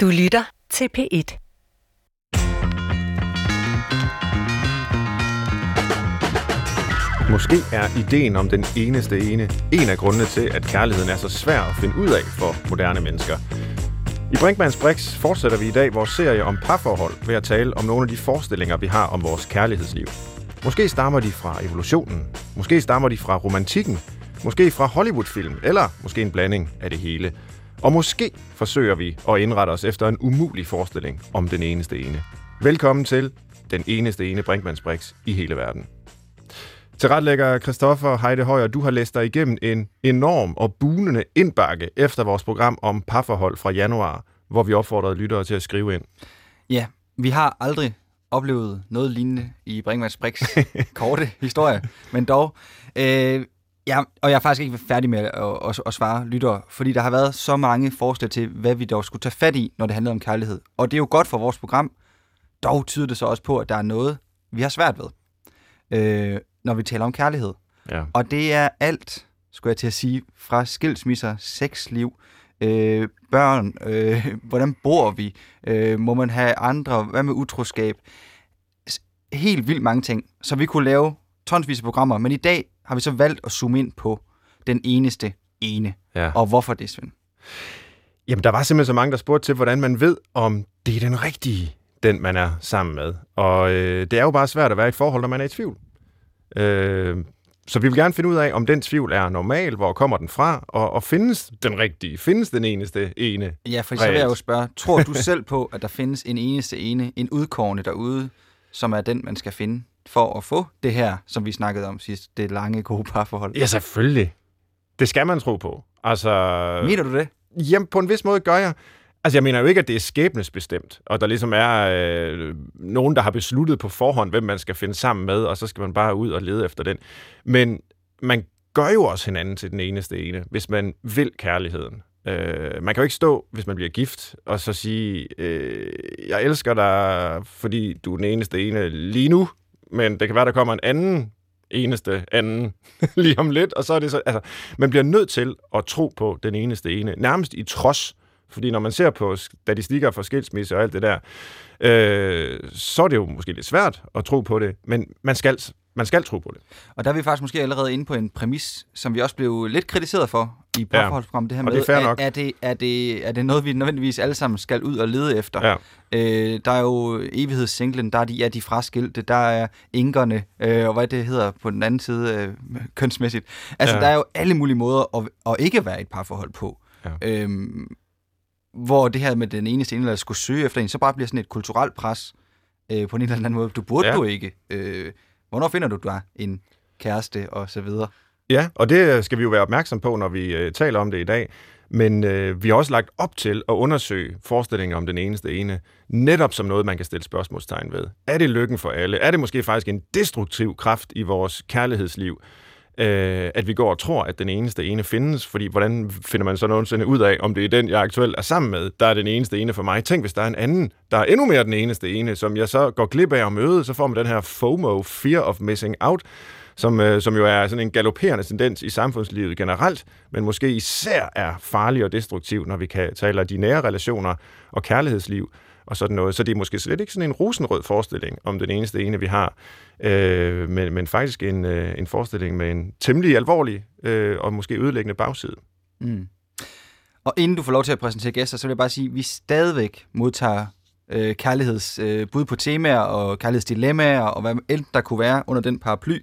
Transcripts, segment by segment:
Du lytter til P1. Måske er ideen om den eneste ene en af grundene til, at kærligheden er så svær at finde ud af for moderne mennesker. I Brinkmanns Brix fortsætter vi i dag vores serie om parforhold ved at tale om nogle af de forestillinger, vi har om vores kærlighedsliv. Måske stammer de fra evolutionen, måske stammer de fra romantikken, måske fra Hollywoodfilm, eller måske en blanding af det hele. Og måske forsøger vi at indrette os efter en umulig forestilling om den eneste ene. Velkommen til den eneste ene Brinkmanns Brix i hele verden. Til retlægger Christoffer Heide Højer, du har læst dig igennem en enorm og bunende indbakke efter vores program om parforhold fra januar, hvor vi opfordrede lyttere til at skrive ind. Ja, vi har aldrig oplevet noget lignende i Brinkmanns Brix korte historie, men dog. Øh, ja, og jeg er faktisk ikke færdig med at, at, at svare lyttere, fordi der har været så mange forslag til, hvad vi dog skulle tage fat i, når det handler om kærlighed. Og det er jo godt for vores program, dog tyder det så også på, at der er noget, vi har svært ved. Øh, når vi taler om kærlighed. Ja. Og det er alt, skulle jeg til at sige, fra skilsmisser, sexliv, øh, børn, øh, hvordan bor vi, øh, må man have andre, hvad med utroskab, helt vildt mange ting. Så vi kunne lave tonsvis af programmer, men i dag har vi så valgt at zoome ind på den eneste ene. Ja. Og hvorfor det, Svend? Jamen, der var simpelthen så mange, der spurgte til, hvordan man ved, om det er den rigtige, den man er sammen med. Og øh, det er jo bare svært at være i et forhold, når man er i tvivl. Øh, så vi vil gerne finde ud af, om den tvivl er normal, hvor kommer den fra, og, og findes den rigtige, findes den eneste ene. Ja, for så vil jeg jo spørge, tror du selv på, at der findes en eneste ene, en udkårne derude, som er den, man skal finde for at få det her, som vi snakkede om sidst, det lange, gode parforhold? Ja, selvfølgelig. Det skal man tro på. Altså, Mener du det? jamen, på en vis måde gør jeg. Altså, jeg mener jo ikke, at det er skæbnesbestemt, og der ligesom er øh, nogen, der har besluttet på forhånd, hvem man skal finde sammen med, og så skal man bare ud og lede efter den. Men man gør jo også hinanden til den eneste ene, hvis man vil kærligheden. Øh, man kan jo ikke stå, hvis man bliver gift, og så sige, øh, jeg elsker dig, fordi du er den eneste ene lige nu, men det kan være, der kommer en anden eneste anden lige om lidt, og så er det så, altså, man bliver nødt til at tro på den eneste ene, nærmest i trods, fordi når man ser på statistikker for skilsmisse og alt det der, øh, så er det jo måske lidt svært at tro på det, men man skal, man skal tro på det. Og der er vi faktisk måske allerede inde på en præmis, som vi også blev lidt kritiseret for i parforholdsprogrammet, det her Og med, det er nok. Er, er, det, er, det, er det noget, vi nødvendigvis alle sammen skal ud og lede efter? Ja. Øh, der er jo evighedssinglen, der er de, ja, de fraskilte, der er inkerne, øh, og hvad det hedder på den anden side øh, kønsmæssigt. Altså, Ja. der er jo alle mulige måder at, at ikke være i et parforhold på. Ja. Øhm, hvor det her med den eneste ene, der skulle søge efter en, så bare bliver sådan et kulturelt pres øh, på en eller anden måde. Du burde ja. du ikke. Øh, hvornår finder du dig en kæreste og så videre? Ja, og det øh, skal vi jo være opmærksom på, når vi øh, taler om det i dag. Men øh, vi har også lagt op til at undersøge forestillingen om den eneste ene, netop som noget, man kan stille spørgsmålstegn ved. Er det lykken for alle? Er det måske faktisk en destruktiv kraft i vores kærlighedsliv, øh, at vi går og tror, at den eneste ene findes? Fordi hvordan finder man så nogensinde ud af, om det er den, jeg aktuelt er sammen med, der er den eneste ene for mig? Tænk, hvis der er en anden, der er endnu mere den eneste ene, som jeg så går glip af at møde, så får man den her FOMO, Fear of Missing Out, som, øh, som jo er sådan en galopperende tendens i samfundslivet generelt, men måske især er farlig og destruktiv, når vi kan tale de nære relationer og kærlighedsliv og sådan noget. Så det er måske slet ikke sådan en rosenrød forestilling om den eneste ene, vi har, øh, men, men faktisk en, øh, en forestilling med en temmelig alvorlig øh, og måske ødelæggende bagside. Mm. Og inden du får lov til at præsentere gæster, så vil jeg bare sige, at vi stadigvæk modtager øh, kærlighedsbud øh, bud på temaer og kærlighedsdilemmaer og hvad end der kunne være under den paraply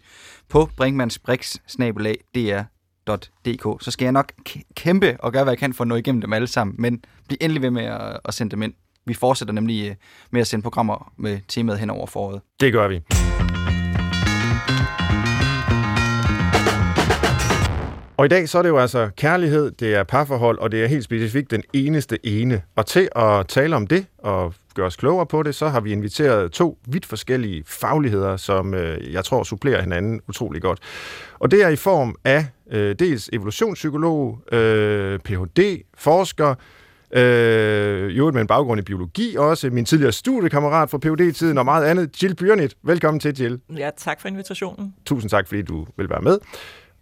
på brinkmannsbrix.dr.dk. Så skal jeg nok kæmpe og gøre, hvad jeg kan for at nå igennem dem alle sammen, men bliv endelig ved med at, at sende dem ind. Vi fortsætter nemlig øh, med at sende programmer med temaet hen over foråret. Det gør vi. Og i dag så er det jo altså kærlighed, det er parforhold, og det er helt specifikt den eneste ene. Og til at tale om det og gøre os klogere på det, så har vi inviteret to vidt forskellige fagligheder, som øh, jeg tror supplerer hinanden utrolig godt. Og det er i form af øh, dels evolutionspsykolog, øh, Ph.D., forsker, øh, jo med en baggrund i biologi også, min tidligere studiekammerat fra Ph.D.-tiden og meget andet, Jill Byrnit. Velkommen til, Jill. Ja, tak for invitationen. Tusind tak, fordi du vil være med.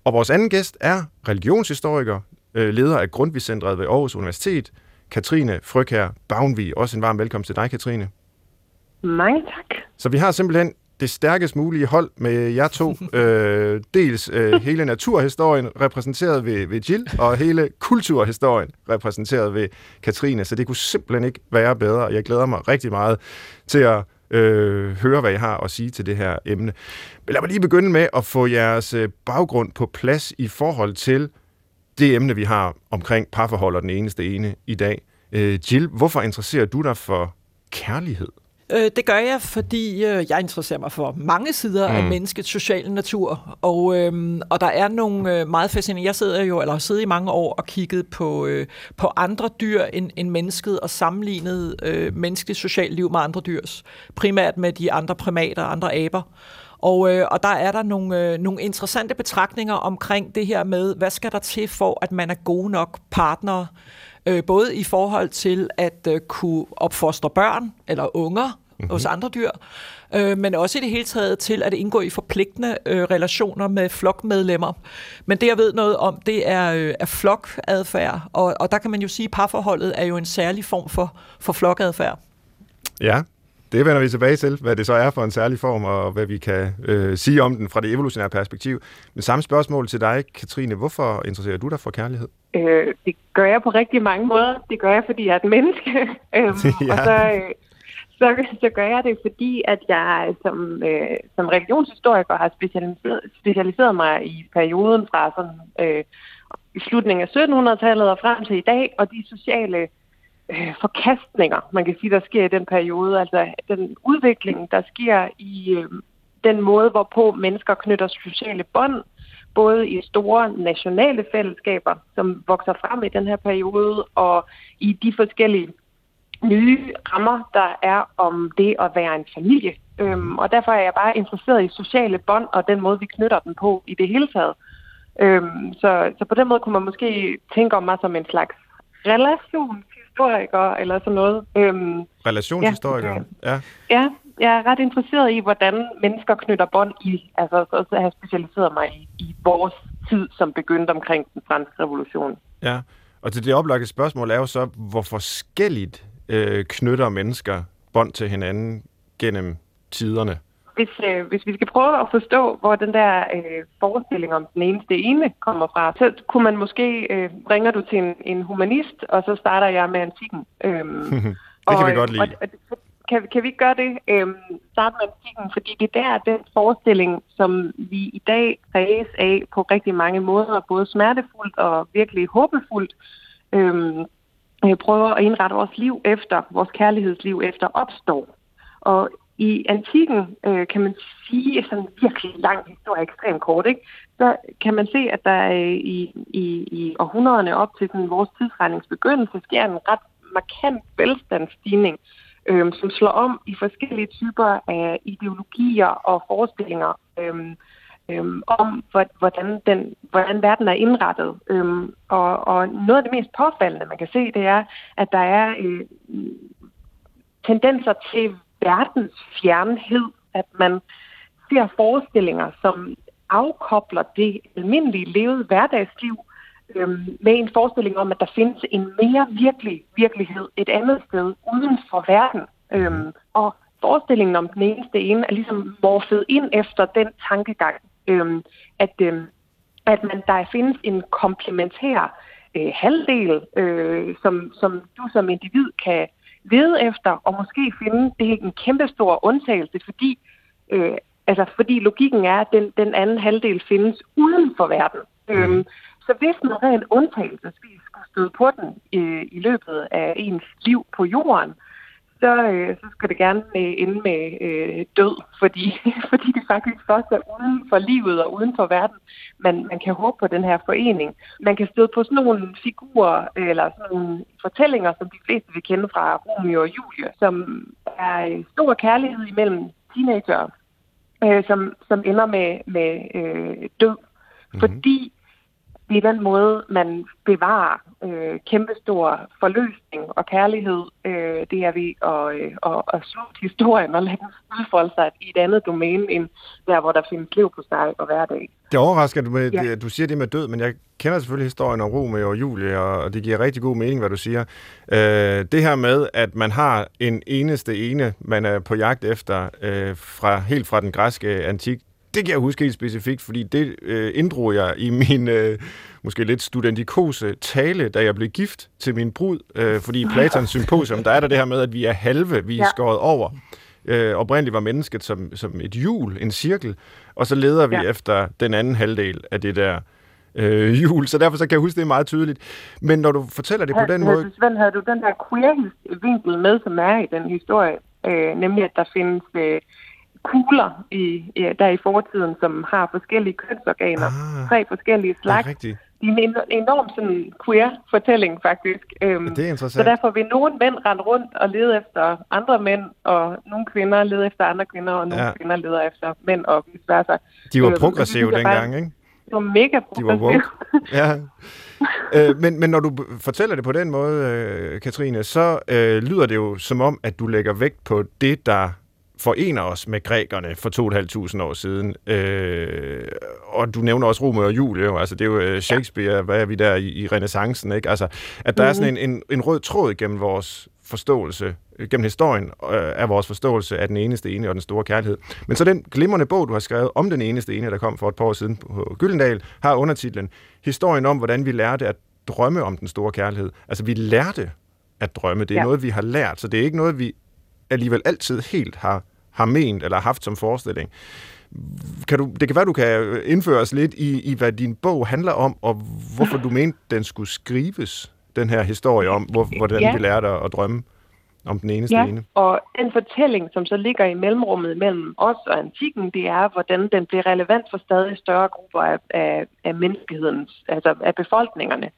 Og vores anden gæst er religionshistoriker, øh, leder af Grundtvig-centret ved Aarhus Universitet, Katrine Frøkær Bavnvig. Også en varm velkommen til dig, Katrine. Mange tak. Så vi har simpelthen det stærkest mulige hold med jer to. øh, dels øh, hele naturhistorien repræsenteret ved, ved Jill, og hele kulturhistorien repræsenteret ved Katrine. Så det kunne simpelthen ikke være bedre, og jeg glæder mig rigtig meget til at øh, høre, hvad I har at sige til det her emne. Men lad mig lige begynde med at få jeres øh, baggrund på plads i forhold til det emne, vi har omkring parforhold og den eneste ene i dag. Øh, Jill, hvorfor interesserer du dig for kærlighed? Øh, det gør jeg, fordi øh, jeg interesserer mig for mange sider mm. af menneskets sociale natur, og, øh, og der er nogle øh, meget fascinerende. Jeg sidder jo, eller har siddet i mange år og kigget på, øh, på andre dyr end, end mennesket, og sammenlignet øh, menneskets sociale liv med andre dyrs, primært med de andre primater, andre aber. Og, øh, og der er der nogle, øh, nogle interessante betragtninger omkring det her med, hvad skal der til for, at man er gode nok partner, øh, både i forhold til at øh, kunne opfostre børn eller unger mm-hmm. hos andre dyr, øh, men også i det hele taget til at indgå i forpligtende øh, relationer med flokmedlemmer. Men det, jeg ved noget om, det er, øh, er flokadfærd, og, og der kan man jo sige, at parforholdet er jo en særlig form for, for flokadfærd. Ja, det vender vi tilbage til, hvad det så er for en særlig form, og hvad vi kan øh, sige om den fra det evolutionære perspektiv. Men samme spørgsmål til dig, Katrine. Hvorfor interesserer du dig for kærlighed? Øh, det gør jeg på rigtig mange måder. Det gør jeg, fordi jeg er et menneske. øhm, ja. Og så, øh, så, så gør jeg det, fordi at jeg som, øh, som religionshistoriker har specialiseret, specialiseret mig i perioden fra sådan, øh, slutningen af 1700-tallet og frem til i dag, og de sociale øh, forkastninger, man kan sige, der sker i den periode. Altså den udvikling, der sker i øh, den måde, hvorpå mennesker knytter sociale bånd, både i store nationale fællesskaber, som vokser frem i den her periode, og i de forskellige nye rammer, der er om det at være en familie. Øhm, og derfor er jeg bare interesseret i sociale bånd og den måde, vi knytter dem på i det hele taget. Øhm, så, så på den måde kunne man måske tænke om mig som en slags relation relationshistoriker eller sådan noget. Øhm, Relationshistoriker, ja. ja. Ja, jeg er ret interesseret i, hvordan mennesker knytter bånd i, altså så, så har jeg specialiseret mig i, i vores tid, som begyndte omkring den franske revolution. Ja, og til det oplagte spørgsmål er jo så, hvor forskelligt øh, knytter mennesker bånd til hinanden gennem tiderne? Hvis, øh, hvis vi skal prøve at forstå, hvor den der øh, forestilling om den eneste ene kommer fra, så kunne man måske, øh, ringer du til en, en humanist, og så starter jeg med antikken. Øhm, det kan og, vi godt lide. Og, og, kan, kan vi ikke gøre det? Øhm, starte med antikken, fordi det er der den forestilling, som vi i dag præges af på rigtig mange måder, både smertefuldt og virkelig håbefuldt, øhm, prøver at indrette vores liv efter, vores kærlighedsliv efter opstår. Og i antikken, øh, kan man sige, sådan virkelig lang historie, ekstremt kort, ikke? så kan man se, at der øh, i, i, i århundrederne op til sådan, vores tidsregningsbegyndelse sker en ret markant velstandsstigning, øh, som slår om i forskellige typer af ideologier og forestillinger øh, øh, om, hvordan, den, hvordan verden er indrettet. Øh, og, og noget af det mest påfaldende, man kan se, det er, at der er øh, tendenser til verdens fjernhed, at man ser forestillinger, som afkobler det almindelige levede hverdagsliv øhm, med en forestilling om, at der findes en mere virkelig virkelighed et andet sted uden for verden. Øhm, og forestillingen om den eneste ene er ligesom morfet ind efter den tankegang, øhm, at, øhm, at man der findes en komplementær øh, halvdel, øh, som, som du som individ kan lede efter og måske finde, det er en kæmpe stor undtagelse, fordi, øh, altså, fordi logikken er, at den, den anden halvdel findes uden for verden. Mm. Så hvis man rent undtagelsesvis skulle støde på den øh, i løbet af ens liv på jorden, så, øh, så skal det gerne øh, ende med øh, død, fordi, fordi det faktisk først er uden for livet og uden for verden, man, man kan håbe på den her forening. Man kan støde på sådan nogle figurer eller sådan nogle fortællinger, som de fleste vil kende fra Romeo og Julie, som er stor kærlighed imellem teenager, øh, som, som ender med, med øh, død. Mm-hmm. Fordi det er den måde, man bevarer øh, kæmpestor forløsning og kærlighed. Øh, det er vi at, øh, at, at slutte historien og lade den udfolde sig i et andet domæne, end der, hvor der findes liv på sig og hverdag. Det overrasker, at du, med, ja. du siger det med død, men jeg kender selvfølgelig historien om Romeo og Julie, og det giver rigtig god mening, hvad du siger. Øh, det her med, at man har en eneste ene, man er på jagt efter, øh, fra, helt fra den græske antik, det kan jeg huske helt specifikt, fordi det øh, inddrog jeg i min øh, måske lidt studentikose tale, da jeg blev gift til min brud, øh, fordi i Platons symposium, der er der det her med, at vi er halve, vi er ja. skåret over. Øh, oprindeligt var mennesket som, som et hjul, en cirkel, og så leder vi ja. efter den anden halvdel af det der øh, jul, så derfor så kan jeg huske det meget tydeligt. Men når du fortæller det på den måde... Svend, havde du den der queer-vinkel med, som er i den historie, øh, nemlig at der findes... Øh, kugler i, ja, der i fortiden, som har forskellige kønsorganer. Ah, tre forskellige slags. Det er en enorm sådan, queer-fortælling, faktisk. Øhm, det er interessant. Så derfor vil nogle mænd rende rundt og lede efter andre mænd, og nogle kvinder lede efter andre kvinder, og nogle ja. kvinder leder efter mænd, og vice versa. De var øhm, progressive dengang, ikke? De var mega progressive. De var ja. øh, men, men når du fortæller det på den måde, øh, Katrine, så øh, lyder det jo som om, at du lægger vægt på det, der forener os med grækerne for 2.500 år siden. Øh, og du nævner også Romeo og Julie, jo. altså det er jo øh, Shakespeare, hvad er vi der i, i renaissancen, ikke? Altså, at der mm. er sådan en, en, en rød tråd gennem vores forståelse, gennem historien øh, af vores forståelse af den eneste ene og den store kærlighed. Men så den glimrende bog, du har skrevet om den eneste ene, der kom for et par år siden på Gyldendal, har undertitlen Historien om, hvordan vi lærte at drømme om den store kærlighed. Altså, vi lærte at drømme. Det er ja. noget, vi har lært, så det er ikke noget, vi alligevel altid helt har har ment eller haft som forestilling. Kan du, det kan være, du kan indføre os lidt i, i, hvad din bog handler om, og hvorfor du mente, den skulle skrives, den her historie om, hvor, hvordan ja. vi lærte at drømme om den eneste ja, ene. og en fortælling, som så ligger i mellemrummet mellem os og antikken, det er, hvordan den bliver relevant for stadig større grupper af, af, af menneskehedens, altså af befolkningerne.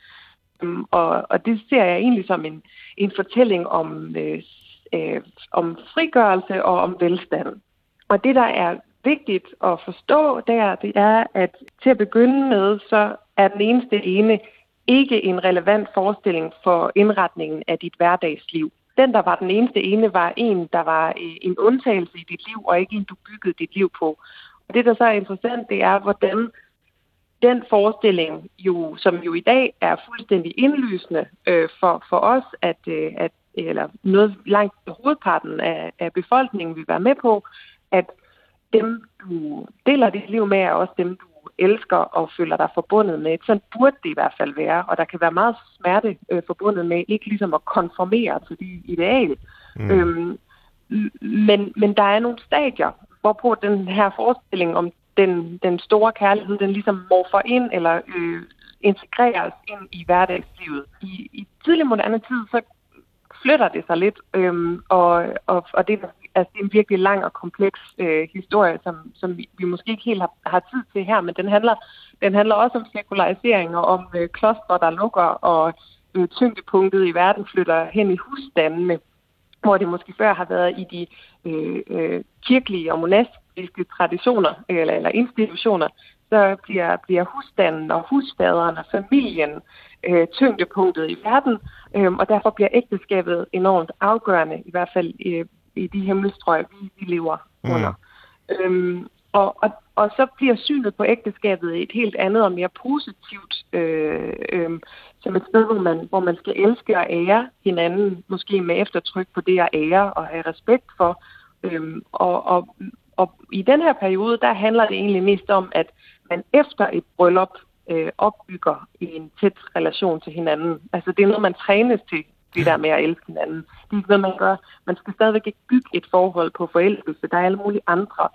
Um, og, og det ser jeg egentlig som en, en fortælling om øh, øh, om frigørelse og om velstand. Og det, der er vigtigt at forstå der, det er, at til at begynde med, så er den eneste ene ikke en relevant forestilling for indretningen af dit hverdagsliv. Den, der var den eneste ene, var en, der var øh, en undtagelse i dit liv, og ikke en, du byggede dit liv på. Og det, der så er interessant, det er, hvordan den forestilling, jo, som jo i dag er fuldstændig indlysende øh, for, for os, at, øh, at eller noget langt hovedparten af, af befolkningen vil være med på, at dem, du deler dit liv med, er også dem, du elsker og føler dig forbundet med. Sådan burde det i hvert fald være, og der kan være meget smerte øh, forbundet med, ikke ligesom at konformere til de ideal. Mm. Øhm, men, men der er nogle stadier, hvorpå den her forestilling om den, den store kærlighed, den ligesom morfer ind eller øh, integreres ind i hverdagslivet. I, i tidlig moderne tid, så flytter det sig lidt, øhm, og, og, og det, altså, det er en virkelig lang og kompleks øh, historie, som, som vi, vi måske ikke helt har, har tid til her, men den handler, den handler også om sekularisering og om øh, klostre, der lukker, og øh, tyngdepunktet i verden flytter hen i husstandene, hvor det måske før har været i de øh, øh, kirkelige og monastiske traditioner øh, eller, eller institutioner, så bliver, bliver husstanden og husfaderen og familien øh, tyngdepunktet i verden, øh, og derfor bliver ægteskabet enormt afgørende, i hvert fald i, i de himmelstrøg, vi, vi lever mm. under. Øhm, og, og, og så bliver synet på ægteskabet et helt andet og mere positivt, øh, øh, som et sted, hvor man, hvor man skal elske og ære hinanden, måske med eftertryk på det at ære og have respekt for. Øhm, og, og, og i den her periode, der handler det egentlig mest om, at man efter et bryllup øh, opbygger i en tæt relation til hinanden. Altså det er noget, man trænes til, det der med at elske hinanden. Det er ikke noget, man gør. Man skal stadigvæk ikke bygge et forhold på forelskelse. Der er alle mulige andre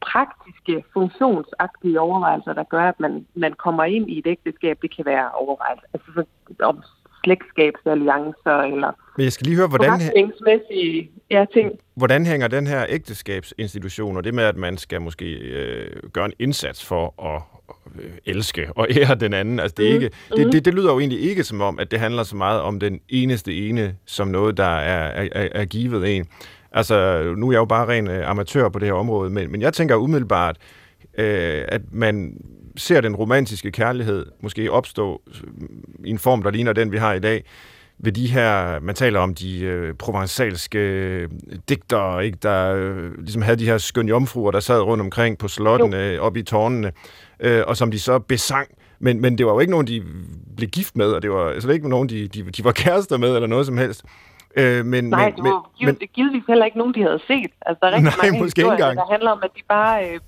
praktiske, funktionsagtige overvejelser, der gør, at man, man kommer ind i et ægteskab. Det kan være overvejelser altså, om slægtskabsalliancer eller Men jeg skal lige høre, hvordan, ja, ting. hvordan hænger den her ægteskabsinstitution og det med, at man skal måske øh, gøre en indsats for at øh, elske og ære den anden. Altså, det, er mm. ikke, det, det, det lyder jo egentlig ikke som om, at det handler så meget om den eneste ene, som noget, der er, er, er givet en. Altså, nu er jeg jo bare ren øh, amatør på det her område, men, men jeg tænker umiddelbart, øh, at man ser den romantiske kærlighed måske opstå i en form, der ligner den, vi har i dag, ved de her, man taler om de øh, provençalske øh, digtere, ikke, der øh, ligesom havde de her skønne jomfruer, der sad rundt omkring på slottene, øh, oppe i tårnene, øh, og som de så besang. Men, men det var jo ikke nogen, de blev gift med, og det var altså ikke nogen, de, de, de var kærester med, eller noget som helst. Øh, men, Nej, men, det var men, givetvis heller ikke nogen, de havde set. Altså, der er rigtig nej, mange historier, der handler om, at de bare øh,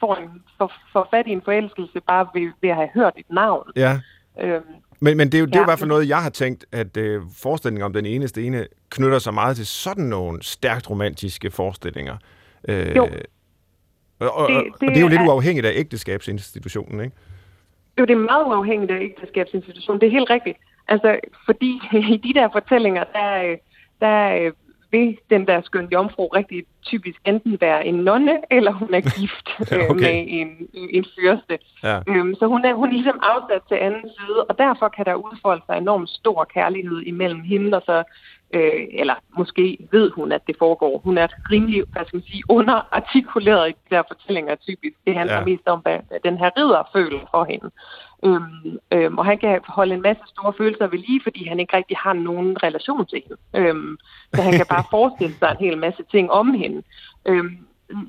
får, en, får, får fat i en forelskelse bare ved, ved at have hørt et navn. Ja. Øhm, men, men det er jo, det er jo i hvert fald noget, jeg har tænkt, at øh, forestillingen om den eneste ene knytter sig meget til sådan nogle stærkt romantiske forestillinger. Øh, jo. Og, og, det, det, og det er jo lidt er, uafhængigt af ægteskabsinstitutionen, ikke? Jo, det er meget uafhængigt af ægteskabsinstitutionen. Det er helt rigtigt. Altså, fordi i de der fortællinger, der, der vil den der skøn jomfru rigtig typisk enten være en nonne, eller hun er gift øh, okay. med en, en fyrste. Ja. Øhm, så hun er, hun er ligesom afsat til anden side, og derfor kan der udfolde sig enormt stor kærlighed imellem hende og så øh, eller måske ved hun, at det foregår. Hun er rimelig, hvad skal man sige, underartikuleret i de der fortællinger typisk. Det handler ja. mest om, hvad den her ridder føler for hende. Øhm, øhm, og han kan holde en masse store følelser ved lige, fordi han ikke rigtig har nogen relation til hende. Øhm, så han kan bare forestille sig en hel masse ting om hende. Øhm,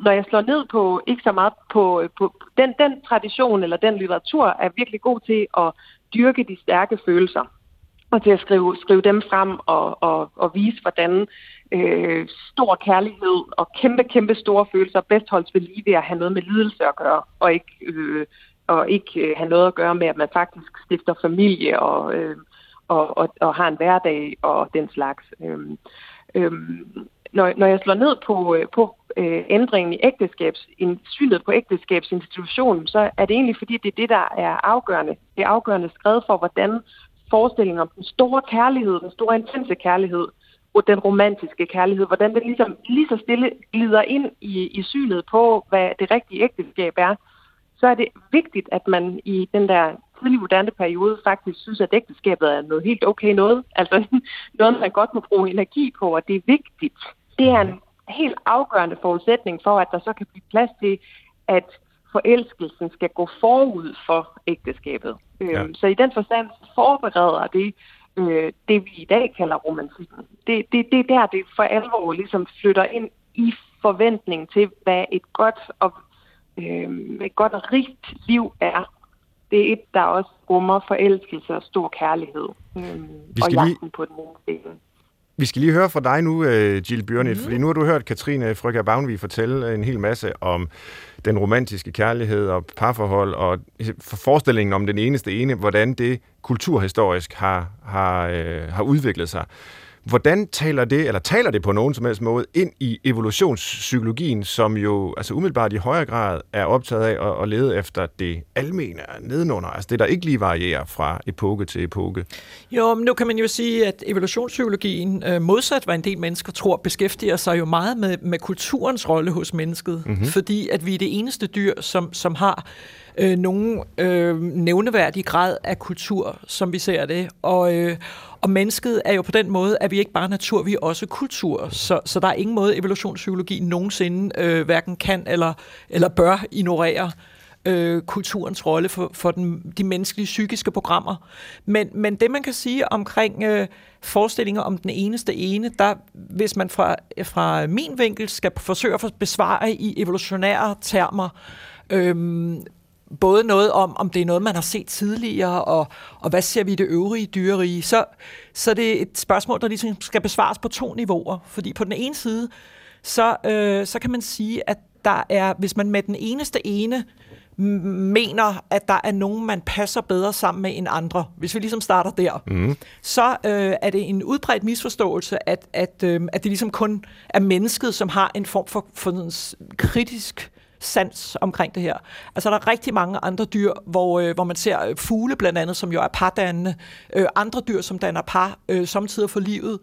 når jeg slår ned på, ikke så meget på, på den, den tradition eller den litteratur, er virkelig god til at dyrke de stærke følelser og til at skrive, skrive dem frem og, og, og vise, hvordan øh, stor kærlighed og kæmpe, kæmpe store følelser bedst holdes ved lige ved at have noget med lidelse at gøre, og ikke, øh, og ikke øh, have noget at gøre med, at man faktisk stifter familie og, øh, og, og, og har en hverdag og den slags. Øh, øh, når, når jeg slår ned på, øh, på øh, ændringen i ægteskabs, synet på ægteskabsinstitutionen, så er det egentlig fordi, det er det, der er afgørende. Det er afgørende skrevet for, hvordan forestilling om den store kærlighed, den store intense kærlighed, og den romantiske kærlighed, hvordan det ligesom lige så stille glider ind i, i synet på, hvad det rigtige ægteskab er, så er det vigtigt, at man i den der tidlig moderne periode faktisk synes, at ægteskabet er noget helt okay noget. Altså noget, man godt må bruge energi på, og det er vigtigt. Det er en helt afgørende forudsætning for, at der så kan blive plads til, at forelskelsen skal gå forud for ægteskabet. Ja. Øhm, så i den forstand forbereder det øh, det, vi i dag kalder romantikken. Det, det, det er der, det for alvor ligesom flytter ind i forventning til, hvad et godt og, øh, et godt og rigt liv er. Det er et, der også rummer forelskelse og stor kærlighed. Øh, og jagten lige... på den ene vi skal lige høre fra dig nu, øh, Jill Bjørnit, mm. fordi nu har du hørt Katrine Frøkær Bavnvig fortælle en hel masse om den romantiske kærlighed og parforhold, og forestillingen om den eneste ene, hvordan det kulturhistorisk har, har, øh, har udviklet sig. Hvordan taler det, eller taler det på nogen som helst måde, ind i evolutionspsykologien, som jo altså umiddelbart i højere grad er optaget af at, at lede efter det almene nedenunder, altså det, der ikke lige varierer fra epoke til epoke? Jo, men nu kan man jo sige, at evolutionspsykologien, øh, modsat hvad en del mennesker tror, beskæftiger sig jo meget med, med kulturens rolle hos mennesket, mm-hmm. fordi at vi er det eneste dyr, som, som har øh, nogen øh, nævneværdig grad af kultur, som vi ser det. Og, øh, og mennesket er jo på den måde, at vi ikke bare natur, vi er også kultur. Så, så der er ingen måde, evolutionspsykologi nogensinde øh, hverken kan eller, eller bør ignorere øh, kulturens rolle for, for den, de menneskelige psykiske programmer. Men, men det, man kan sige omkring øh, forestillinger om den eneste ene, der, hvis man fra, fra min vinkel skal forsøge at besvare i evolutionære termer, øh, både noget om, om det er noget, man har set tidligere, og, og hvad ser vi i det øvrige dyrerige, så, så det er et spørgsmål, der ligesom skal besvares på to niveauer. Fordi på den ene side, så, øh, så kan man sige, at der er, hvis man med den eneste ene mener, at der er nogen, man passer bedre sammen med end andre, hvis vi ligesom starter der, mm. så øh, er det en udbredt misforståelse, at, at, øh, at det ligesom kun er mennesket, som har en form for, for sådan kritisk sans omkring det her. Altså der er rigtig mange andre dyr, hvor, øh, hvor man ser øh, fugle blandt andet, som jo er pardannende, øh, andre dyr, som danner par, øh, samtidig for livet,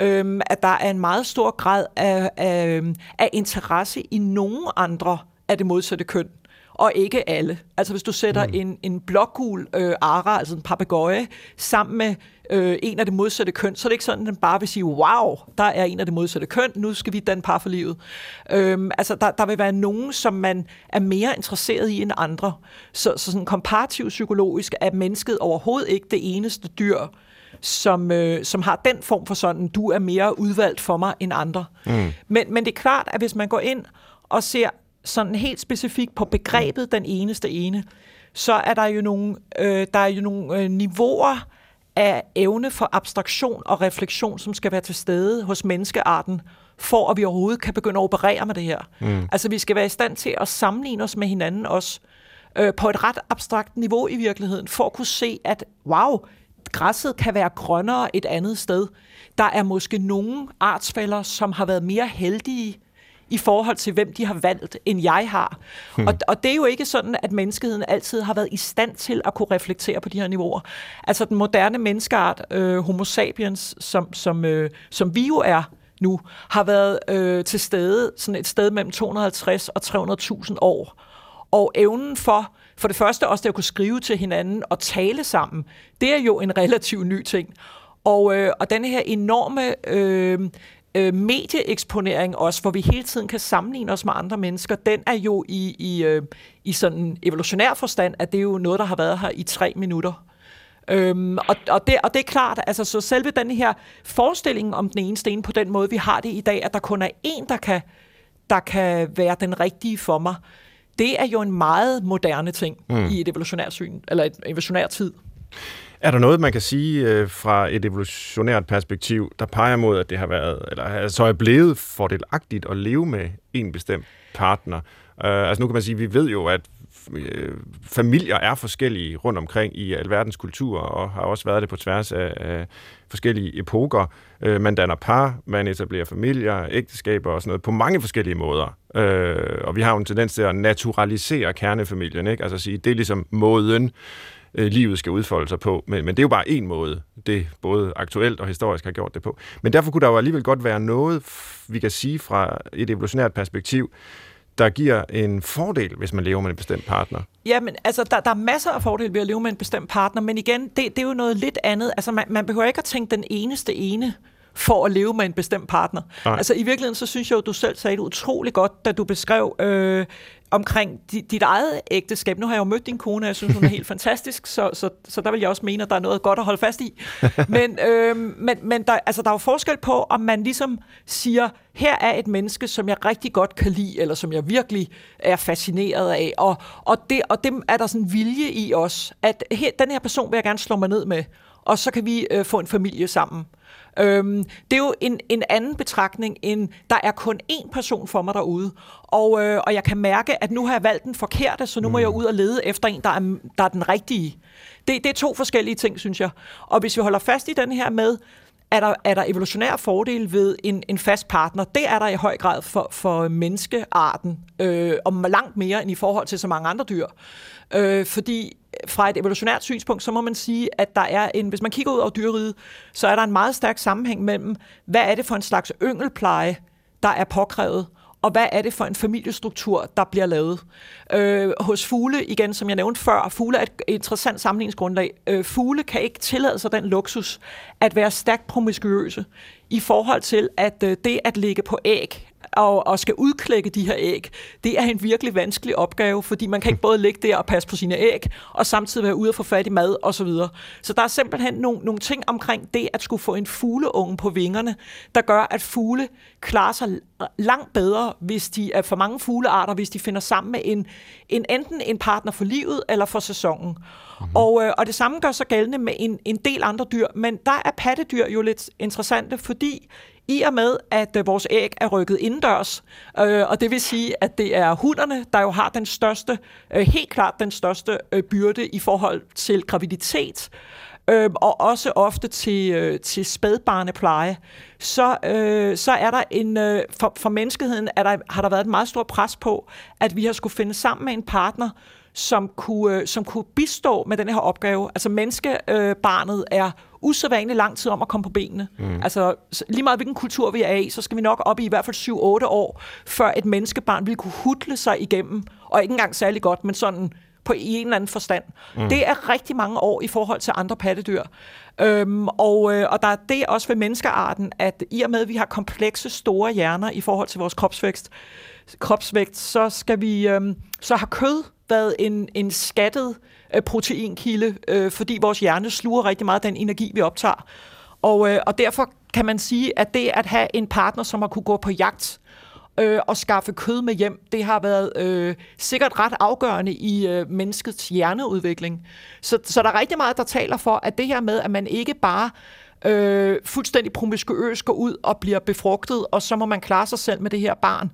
øh, at der er en meget stor grad af, af, af interesse i nogen andre af det modsatte køn. og ikke alle. Altså hvis du sætter mm. en, en blågul øh, ara, altså en papegøje, sammen med øh, en af det modsatte køn, så er det ikke sådan, at den bare vil sige, wow, der er en af det modsatte køn, nu skal vi danne par for livet. Øhm, altså der, der vil være nogen, som man er mere interesseret i end andre. Så, så sådan komparativt psykologisk er mennesket overhovedet ikke det eneste dyr, som, øh, som har den form for sådan, du er mere udvalgt for mig end andre. Mm. Men, men det er klart, at hvis man går ind og ser sådan helt specifikt på begrebet den eneste ene, så er der jo nogle, øh, der er jo nogle øh, niveauer af evne for abstraktion og refleksion, som skal være til stede hos menneskearten, for at vi overhovedet kan begynde at operere med det her. Mm. Altså vi skal være i stand til at sammenligne os med hinanden også, øh, på et ret abstrakt niveau i virkeligheden, for at kunne se, at wow, græsset kan være grønnere et andet sted. Der er måske nogle artsfælder, som har været mere heldige i forhold til, hvem de har valgt, end jeg har. Hmm. Og, og det er jo ikke sådan, at menneskeheden altid har været i stand til at kunne reflektere på de her niveauer. Altså den moderne menneskeart, øh, homo sapiens, som, som, øh, som vi jo er nu, har været øh, til stede sådan et sted mellem 250 og 300.000 år. Og evnen for for det første også det at kunne skrive til hinanden og tale sammen, det er jo en relativt ny ting. Og, øh, og denne her enorme øh, øh, medieeksponering også, hvor vi hele tiden kan sammenligne os med andre mennesker, den er jo i, i, øh, i sådan evolutionær forstand, at det er jo noget, der har været her i tre minutter. Øhm, og, og, det, og det er klart, altså så selve den her forestilling om den ene sten på den måde, vi har det i dag, at der kun er en, der kan, der kan være den rigtige for mig, det er jo en meget moderne ting mm. i et evolutionært syn, eller et evolutionært tid. Er der noget, man kan sige øh, fra et evolutionært perspektiv, der peger mod, at det har været, eller altså er blevet fordelagtigt at leve med en bestemt partner? Uh, altså nu kan man sige, at vi ved jo, at øh, familier er forskellige rundt omkring i alverdens kulturer, og har også været det på tværs af, af forskellige epoker. Uh, man danner par, man etablerer familier, ægteskaber og sådan noget på mange forskellige måder. Uh, og vi har jo en tendens til at naturalisere kernefamilien, ikke? altså at sige, det er ligesom måden, øh, livet skal udfolde sig på. Men, men det er jo bare en måde, det både aktuelt og historisk har gjort det på. Men derfor kunne der jo alligevel godt være noget, vi kan sige fra et evolutionært perspektiv, der giver en fordel, hvis man lever med en bestemt partner? Ja, men altså, der, der er masser af fordele ved at leve med en bestemt partner, men igen, det, det er jo noget lidt andet. Altså, man, man behøver ikke at tænke den eneste ene for at leve med en bestemt partner. Nej. Altså i virkeligheden, så synes jeg jo, du selv sagde det utrolig godt, da du beskrev øh, omkring dit, dit eget ægteskab. Nu har jeg jo mødt din kone, og jeg synes, hun er helt fantastisk, så, så, så der vil jeg også mene, at der er noget godt at holde fast i. Men, øh, men, men der, altså, der er jo forskel på, om man ligesom siger, her er et menneske, som jeg rigtig godt kan lide, eller som jeg virkelig er fascineret af, og, og, det, og dem er der sådan vilje i os, at her, den her person vil jeg gerne slå mig ned med, og så kan vi øh, få en familie sammen. Øhm, det er jo en, en anden betragtning end, der er kun én person for mig derude, og, øh, og jeg kan mærke, at nu har jeg valgt den forkerte, så nu må jeg mm. ud og lede efter en, der er, der er den rigtige. Det, det er to forskellige ting, synes jeg. Og hvis vi holder fast i den her med, er der, er der evolutionær fordel ved en, en fast partner? Det er der i høj grad for, for menneskearten, øh, og langt mere end i forhold til så mange andre dyr. Øh, fordi fra et evolutionært synspunkt, så må man sige, at der er en, hvis man kigger ud over dyreriet, så er der en meget stærk sammenhæng mellem, hvad er det for en slags yngelpleje, der er påkrævet, og hvad er det for en familiestruktur, der bliver lavet. Øh, hos fugle, igen som jeg nævnte før, fugle er et interessant sammenligningsgrundlag. Øh, fugle kan ikke tillade sig den luksus at være stærkt promiskuøse i forhold til, at øh, det at ligge på æg og, og skal udklække de her æg, det er en virkelig vanskelig opgave, fordi man kan ikke både ligge der og passe på sine æg, og samtidig være ude og få fat i mad osv. Så, videre. så der er simpelthen nogle, nogle ting omkring det at skulle få en fugleunge på vingerne, der gør, at fugle klarer sig langt bedre, hvis de er for mange fuglearter, hvis de finder sammen med en, en enten en partner for livet eller for sæsonen. Mm-hmm. Og, øh, og det samme gør sig gældende med en, en del andre dyr, men der er pattedyr jo lidt interessante, fordi i og med, at øh, vores æg er rykket indendørs, øh, og det vil sige, at det er hunderne, der jo har den største, øh, helt klart den største øh, byrde i forhold til graviditet, øh, og også ofte til, øh, til spædbarnepleje, så, øh, så er der en, øh, for, for menneskeheden er der, har der været et meget stort pres på, at vi har skulle finde sammen med en partner, som kunne, øh, som kunne bistå med den her opgave. Altså menneskebarnet øh, er usædvanligt lang tid om at komme på benene. Mm. Altså, lige meget hvilken kultur vi er i, så skal vi nok op i i hvert fald 7-8 år, før et menneskebarn vil kunne hudle sig igennem, og ikke engang særlig godt, men sådan på i en eller anden forstand. Mm. Det er rigtig mange år i forhold til andre pattedyr. Øhm, og, øh, og der er det også ved menneskearten, at i og med, at vi har komplekse, store hjerner i forhold til vores kropsvækst, kropsvægt, så skal vi øhm, så har kød været en, en skattet øh, proteinkilde, øh, fordi vores hjerne sluger rigtig meget den energi, vi optager. Og, øh, og derfor kan man sige, at det at have en partner, som har kunne gå på jagt øh, og skaffe kød med hjem, det har været øh, sikkert ret afgørende i øh, menneskets hjerneudvikling. Så, så der er rigtig meget, der taler for, at det her med, at man ikke bare øh, fuldstændig promiskuøs går ud og bliver befrugtet, og så må man klare sig selv med det her barn,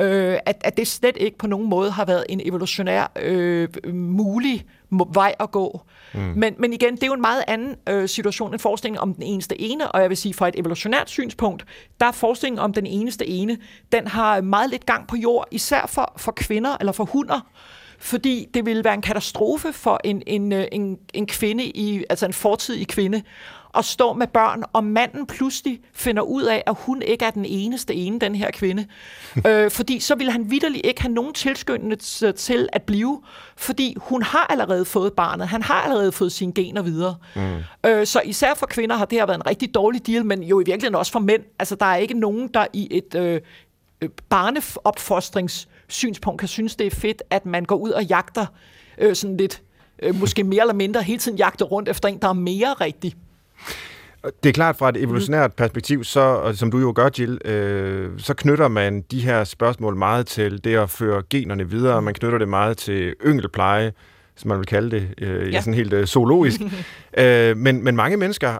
øh, at, at det slet ikke på nogen måde har været en evolutionær øh, mulig vej at gå. Mm. Men, men igen, det er jo en meget anden øh, situation end forskningen om den eneste ene, og jeg vil sige, fra et evolutionært synspunkt, der er forskningen om den eneste ene, den har meget lidt gang på jord, især for, for kvinder eller for hunder, fordi det ville være en katastrofe for en, en, øh, en, en kvinde, i, altså en fortidig kvinde, at stå med børn, og manden pludselig finder ud af, at hun ikke er den eneste ene, den her kvinde. øh, fordi så vil han vidderligt ikke have nogen tilskyndelse til at blive, fordi hun har allerede fået barnet, han har allerede fået sine gener videre. Mm. Øh, så især for kvinder har det her været en rigtig dårlig deal, men jo i virkeligheden også for mænd. Altså der er ikke nogen, der i et øh, øh barneopfostringssynspunkt kan synes, det er fedt, at man går ud og jagter øh, sådan lidt, øh, måske mere eller mindre hele tiden jagter rundt efter en, der er mere rigtig. Det er klart fra et evolutionært perspektiv, så, og som du jo gør, Jill, øh, så knytter man de her spørgsmål meget til det at føre generne videre. Man knytter det meget til yngelpleje, som man vil kalde det, øh, ja. sådan helt øh, zoologisk. øh, men, men mange mennesker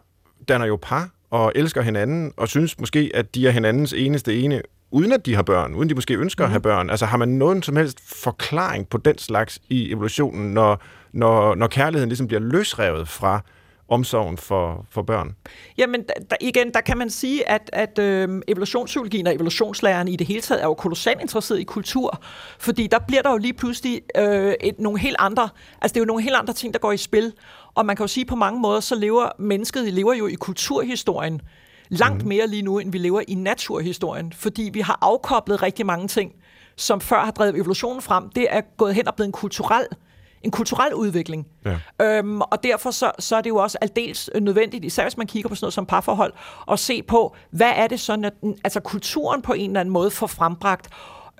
danner jo par og elsker hinanden, og synes måske, at de er hinandens eneste ene, uden at de har børn, uden de måske ønsker mm. at have mhm. børn. Altså har man nogen som helst forklaring på den slags i evolutionen, når, når, når kærligheden ligesom bliver løsrevet fra omsorgen for, for børn? Jamen, der, igen, der kan man sige, at, at øh, evolutionspsykologien og evolutionslæren i det hele taget er jo kolossalt interesseret i kultur, fordi der bliver der jo lige pludselig øh, et, nogle helt andre, altså det er jo nogle helt andre ting, der går i spil, og man kan jo sige på mange måder, så lever mennesket lever jo i kulturhistorien langt mm. mere lige nu, end vi lever i naturhistorien, fordi vi har afkoblet rigtig mange ting, som før har drevet evolutionen frem. Det er gået hen og blevet en kulturel øh, en kulturel udvikling. Ja. Øhm, og derfor så, så er det jo også aldeles nødvendigt, især hvis man kigger på sådan noget som parforhold, at se på, hvad er det sådan, at altså kulturen på en eller anden måde får frembragt,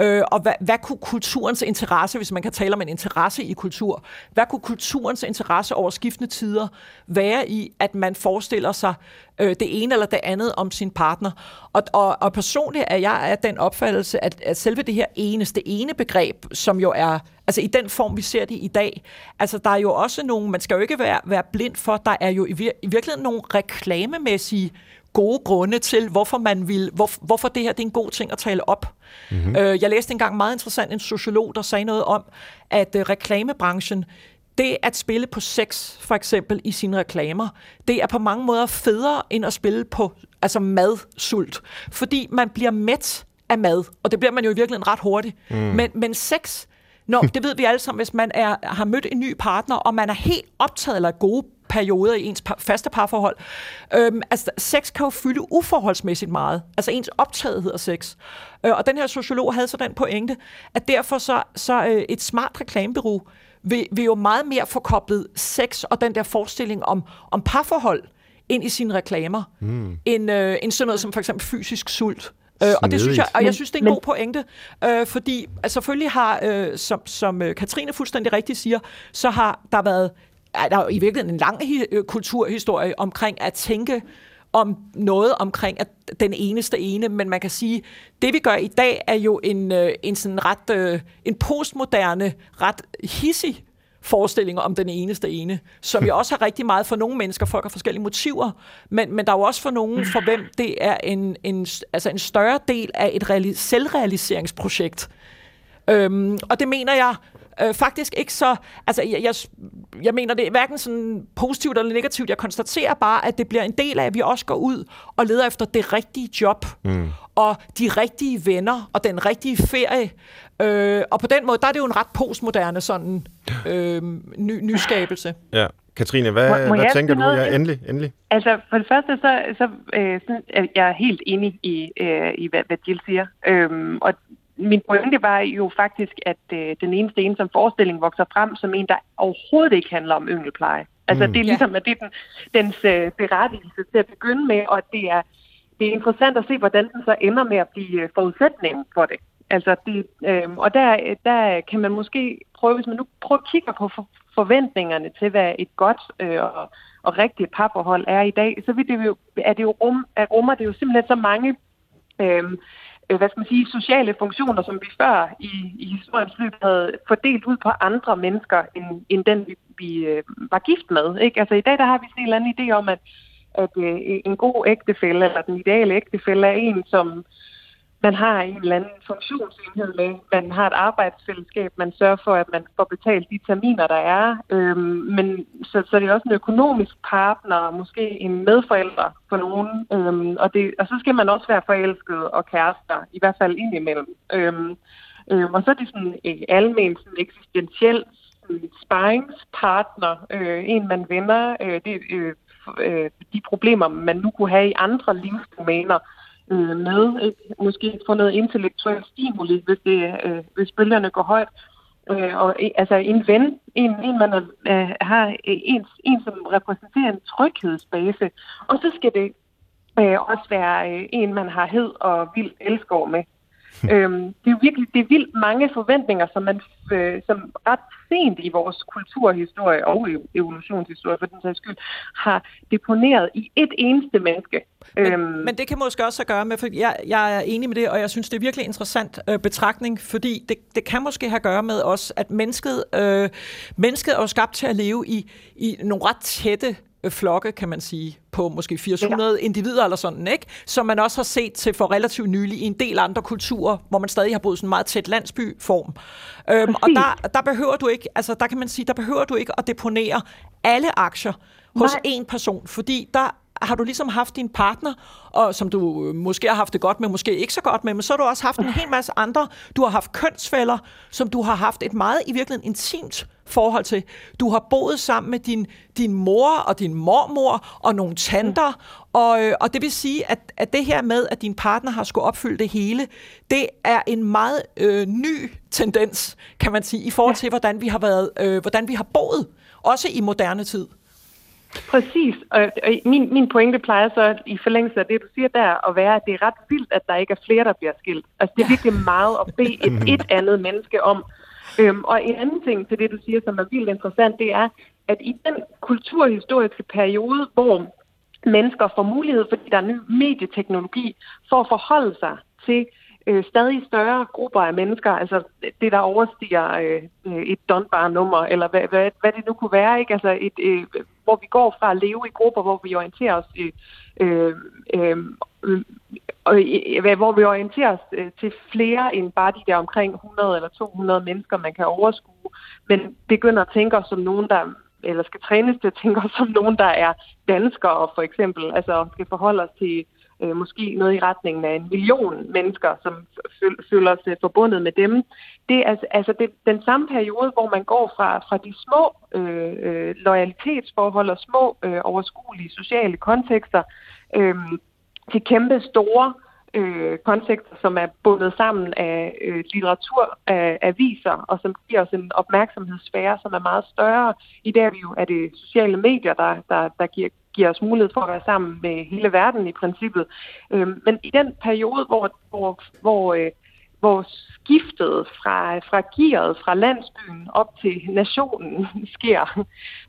Øh, og hvad, hvad kunne kulturens interesse, hvis man kan tale om en interesse i kultur, hvad kunne kulturens interesse over skiftende tider være i, at man forestiller sig øh, det ene eller det andet om sin partner? Og, og, og personligt er jeg af den opfattelse, at, at selve det her eneste ene begreb, som jo er, altså i den form, vi ser det i dag, altså der er jo også nogle, man skal jo ikke være, være blind for, der er jo i, vir, i virkeligheden nogle reklamemæssige gode grunde til, hvorfor man vil, hvor, hvorfor det her det er en god ting at tale op. Mm-hmm. Øh, jeg læste engang meget interessant en sociolog, der sagde noget om, at øh, reklamebranchen, det at spille på sex, for eksempel, i sine reklamer, det er på mange måder federe end at spille på altså madsult. Fordi man bliver mæt af mad, og det bliver man jo i virkeligheden ret hurtigt. Mm. Men, men sex, Nå, det ved vi alle sammen, hvis man er, har mødt en ny partner, og man er helt optaget eller gode perioder i ens par, faste parforhold. Øhm, altså, sex kan jo fylde uforholdsmæssigt meget. Altså, ens optagethed af sex. Øh, og den her sociolog havde så den pointe, at derfor så, så øh, et smart reklamebureau vil, vil jo meget mere få koblet sex og den der forestilling om, om parforhold ind i sine reklamer, mm. end, øh, end sådan noget som for eksempel fysisk sult. Øh, og det synes jeg, og jeg synes, det er en god pointe, øh, fordi altså, selvfølgelig har, øh, som, som øh, Katrine fuldstændig rigtigt siger, så har der været er der i virkeligheden en lang hi- kulturhistorie omkring at tænke om noget omkring at den eneste ene, men man kan sige, det vi gør i dag er jo en, øh, en sådan ret øh, en postmoderne, ret hissig forestilling om den eneste ene, som jo også har rigtig meget for nogle mennesker, folk har forskellige motiver, men, men der er jo også for nogen, for hvem det er en, en, altså en større del af et reali- selvrealiseringsprojekt. Øhm, og det mener jeg øh, faktisk ikke så... Altså, jeg, jeg, jeg mener, det er hverken sådan positivt eller negativt. Jeg konstaterer bare, at det bliver en del af, at vi også går ud og leder efter det rigtige job, mm. og de rigtige venner, og den rigtige ferie. Øh, og på den måde, der er det jo en ret postmoderne sådan øh, ny, nyskabelse. Ja, Katrine, hvad, må, må hvad tænker du? Ja, endelig, endelig. Altså, for det første, så, så øh, sådan, jeg er helt enig i, øh, i hvad, hvad Jill siger. Øhm, og min pointe var jo faktisk, at øh, den eneste ene som forestilling vokser frem som en, der overhovedet ikke handler om yngelpleje. Altså, mm. det er ligesom, at det er den, dens øh, berettigelse til at begynde med, og det er, det er interessant at se, hvordan den så ender med at blive øh, forudsætningen for det. Altså, det, øh, og der, der kan man måske prøve, hvis man nu prøver at kigge på for, forventningerne til, hvad et godt øh, og, og rigtigt parforhold er i dag, så vil det jo, er det jo rum, er rummer det jo simpelthen så mange øh, Øh, hvad skal man sige, sociale funktioner, som vi før i, i historiens løb havde fordelt ud på andre mennesker, end, end den vi, vi øh, var gift med. Ikke? Altså i dag der har vi sådan en eller anden idé om, at, at øh, en god ægtefælle, eller den ideale ægtefælle, er en, som man har en eller anden funktionsenhed med, man har et arbejdsfællesskab, man sørger for, at man får betalt de terminer, der er. Øhm, men så, så det er også en økonomisk partner, måske en medforælder for nogen. Øhm, og, det, og så skal man også være forelsket og kærester, i hvert fald indimellem. Øhm, øhm, og så er det sådan en almen sådan eksistentiel sparringspartner, øh, en man vender, øh, det, øh, øh, de problemer, man nu kunne have i andre livsdomæner, øh, med. Ikke? Måske få noget intellektuel stimuli, hvis, det, øh, hvis bølgerne går højt. Øh, og øh, altså en ven, en, en man øh, har øh, en, en, som repræsenterer en tryghedsbase. Og så skal det øh, også være øh, en, man har hed og vild elskov med. øhm, det er jo virkelig det er vildt mange forventninger, som man øh, som ret sent i vores kulturhistorie og evolutionshistorie for den sags skyld, har deponeret i et eneste menneske. Men, øhm. men det kan måske også gøre med, for jeg, jeg er enig med det, og jeg synes, det er virkelig interessant øh, betragtning, fordi det, det kan måske have at gøre med os, at mennesket, øh, mennesket er jo skabt til at leve i, i nogle ret tætte flokke, kan man sige, på måske 800 ja. individer eller sådan, ikke? Som man også har set til for relativt nylig i en del andre kulturer, hvor man stadig har boet sådan en meget tæt landsbyform. Øhm, og der, der behøver du ikke, altså der kan man sige, der behøver du ikke at deponere alle aktier hos Nej. én person, fordi der har du ligesom haft din partner, og som du øh, måske har haft det godt med, måske ikke så godt med, men så har du også haft en hel masse andre. Du har haft kønsfælder, som du har haft et meget i virkeligheden intimt forhold til. Du har boet sammen med din, din mor og din mormor og nogle tanter, og, øh, og det vil sige, at, at det her med, at din partner har skulle opfylde det hele, det er en meget øh, ny tendens, kan man sige, i forhold til, hvordan vi har, været, øh, hvordan vi har boet, også i moderne tid. Præcis, og, og min, min pointe plejer så i forlængelse af det, du siger der, at være, at det er ret vildt, at der ikke er flere, der bliver skilt. Altså det er virkelig meget at bede et, et andet menneske om. Øhm, og en anden ting til det, du siger, som er vildt interessant, det er, at i den kulturhistoriske periode, hvor mennesker får mulighed, fordi der er ny medieteknologi, for at forholde sig til øh, stadig større grupper af mennesker, altså det, der overstiger øh, et Dunbar-nummer, eller hvad, hvad, hvad det nu kunne være, ikke? Altså et, øh, hvor vi går fra at leve i grupper, hvor vi orienterer os øh, øh, øh, øh, hvor vi orienterer os øh, til flere end bare de der omkring 100 eller 200 mennesker, man kan overskue, men begynder at tænke os som nogen, der eller skal trænes til at tænke os som nogen, der er danskere for eksempel, altså skal forholde os til øh, måske noget i retningen af en million mennesker, som føler sig forbundet med dem. Det er altså, altså det, den samme periode, hvor man går fra, fra de små øh, øh, loyalitetsforhold og små øh, overskuelige sociale kontekster øh, til kæmpe store øh, kontekster, som er bundet sammen af øh, litteratur, af aviser, og som giver os en opmærksomhedssfære, som er meget større. I dag er, vi jo, er det sociale medier, der, der, der giver giver os mulighed for at være sammen med hele verden i princippet. Øh, men i den periode, hvor, hvor, hvor, øh, hvor skiftet fra, fra gearet fra landsbyen op til nationen sker,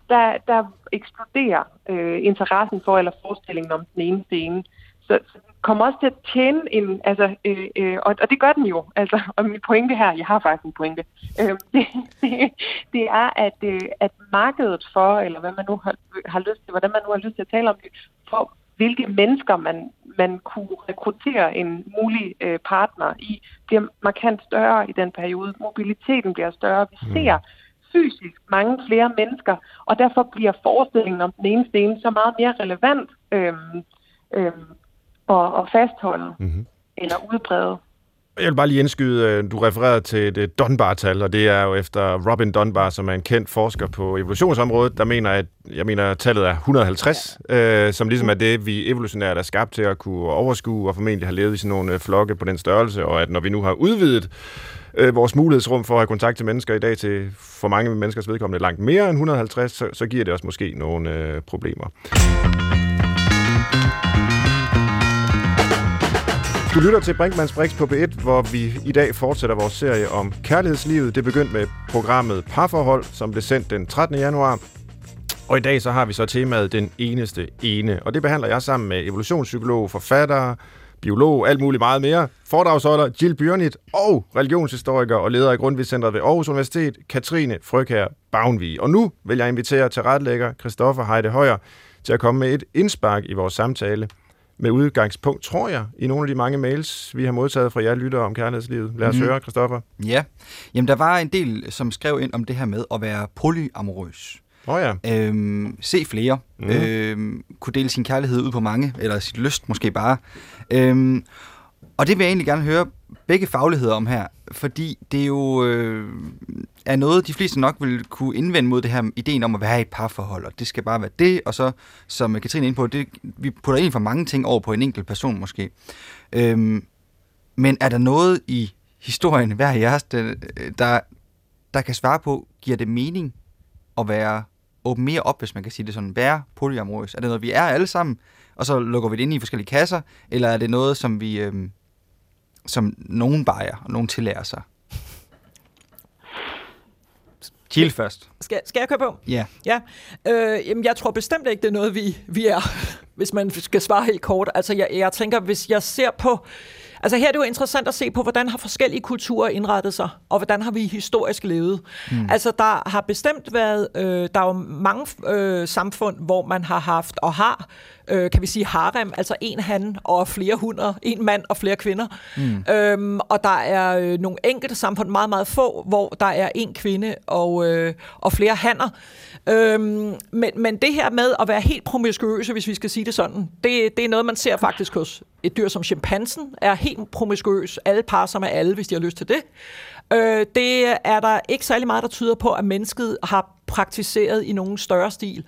der, der eksploderer øh, interessen for eller forestillingen om den ene scene. Så, så kommer også til at tjene en, altså, øh, øh, og, og det gør den jo, altså, og min pointe her, jeg har faktisk en pointe, øh, det, det, det er, at, øh, at markedet for, eller hvad man nu har, har lyst til, hvordan man nu har lyst til at tale om det, for hvilke mennesker man, man kunne rekruttere en mulig øh, partner i, bliver markant større i den periode. Mobiliteten bliver større. Vi mm. ser fysisk mange flere mennesker, og derfor bliver forestillingen om den ene sten så meget mere relevant øh, øh, at, at fastholde mm-hmm. eller udbrede. Jeg vil bare lige indskyde, øh, du refererede til det Dunbar-tal, og det er jo efter Robin Dunbar, som er en kendt forsker på evolutionsområdet, der mener, at jeg mener, at tallet er 150, øh, som ligesom er det, vi evolutionært er skabt til at kunne overskue, og formentlig har levet i sådan nogle øh, flokke på den størrelse, og at når vi nu har udvidet øh, vores mulighedsrum for at have kontakt til mennesker i dag til for mange menneskers vedkommende langt mere end 150, så, så giver det os måske nogle øh, problemer. Du lytter til Brinkmanns Brix på B1, hvor vi i dag fortsætter vores serie om kærlighedslivet. Det begyndte med programmet Parforhold, som blev sendt den 13. januar. Og i dag så har vi så temaet Den eneste ene. Og det behandler jeg sammen med evolutionspsykolog, forfatter, biolog, alt muligt meget mere, foredragsholder Jill Bjørnit og religionshistoriker og leder af Grundtvigcentret ved Aarhus Universitet, Katrine Frøkær Bavnvig. Og nu vil jeg invitere til retlægger Christoffer Heide Højer til at komme med et indspark i vores samtale med udgangspunkt, tror jeg, i nogle af de mange mails, vi har modtaget fra jer lyttere om kærlighedslivet. Lad os mm. høre, Christoffer. Ja, jamen der var en del, som skrev ind om det her med at være polyamorøs. Oh ja. Øhm, se flere. Mm. Øhm, kunne dele sin kærlighed ud på mange, eller sit lyst måske bare. Øhm, og det vil jeg egentlig gerne høre begge fagligheder om her, fordi det er jo øh, er noget, de fleste nok vil kunne indvende mod det her ideen om at være i et parforhold, og det skal bare være det, og så, som Katrine er inde på, det, vi putter egentlig for mange ting over på en enkelt person måske. Øhm, men er der noget i historien, hver jeres, der, der, der kan svare på, giver det mening at være åben mere op, hvis man kan sige det sådan, være polyamorøs? Er det noget, vi er alle sammen, og så lukker vi det ind i forskellige kasser, eller er det noget, som vi, øhm, som nogen bajer, og nogen tillærer sig? Jill først. Skal, skal jeg køre på? Ja. Ja. Øh, jamen, jeg tror bestemt ikke, det er noget, vi, vi er, hvis man skal svare helt kort. Altså, jeg, jeg tænker, hvis jeg ser på Altså her er det jo interessant at se på, hvordan har forskellige kulturer indrettet sig, og hvordan har vi historisk levet. Mm. Altså der har bestemt været, øh, der er jo mange øh, samfund, hvor man har haft og har, øh, kan vi sige harem, altså en han og flere hunder, en mand og flere kvinder. Mm. Øhm, og der er øh, nogle enkelte samfund, meget, meget få, hvor der er en kvinde og, øh, og flere hanner. Øhm, men, men det her med at være helt promiskuøse, hvis vi skal sige det sådan, det, det er noget, man ser faktisk hos et dyr som chimpansen, er helt promiskuøs. Alle par som er alle, hvis de har lyst til det. Øh, det er der ikke særlig meget, der tyder på, at mennesket har praktiseret i nogen større stil.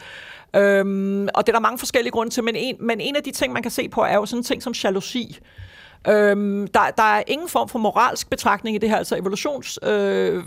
Øhm, og det er der mange forskellige grunde til, men en, men en af de ting, man kan se på, er jo sådan en ting som jalousi. Øhm, der, der er ingen form for moralsk betragtning i det her. Altså evolutions, øh,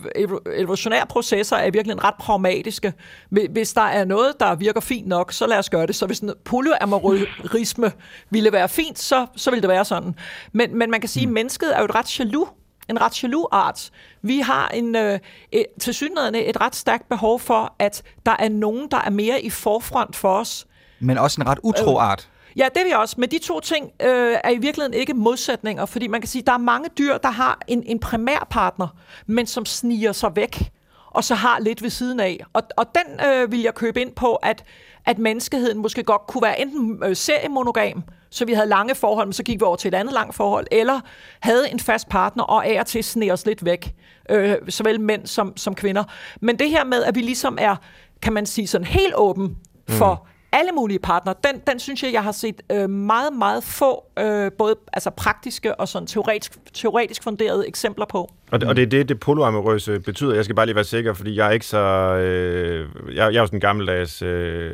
evolutionære processer er virkelig ret pragmatiske. Hvis der er noget, der virker fint nok, så lad os gøre det. Så hvis polyamorisme ville være fint, så, så ville det være sådan. Men, men man kan sige, at mm. mennesket er jo et ret jaloux en ret jaloux art. Vi har en, øh, et, til synligheden et ret stærkt behov for, at der er nogen, der er mere i forfront for os. Men også en ret utro art. Øh, Ja, det vil jeg også. Men de to ting øh, er i virkeligheden ikke modsætninger, fordi man kan sige, at der er mange dyr, der har en, en primær partner, men som sniger sig væk, og så har lidt ved siden af. Og, og den øh, vil jeg købe ind på, at, at menneskeheden måske godt kunne være enten øh, seriemonogam, så vi havde lange forhold, men så gik vi over til et andet langt forhold, eller havde en fast partner og af og til sne os lidt væk, øh, såvel mænd som, som kvinder. Men det her med, at vi ligesom er, kan man sige, sådan helt åben for mm alle mulige partnere, den, den synes jeg, jeg har set øh, meget, meget få, øh, både altså praktiske og sådan teoretisk, teoretisk funderede eksempler på. Og det, og det er det, det poloamorøse betyder. Jeg skal bare lige være sikker, fordi jeg er ikke så... Øh, jeg, jeg er jo sådan en gammeldags øh,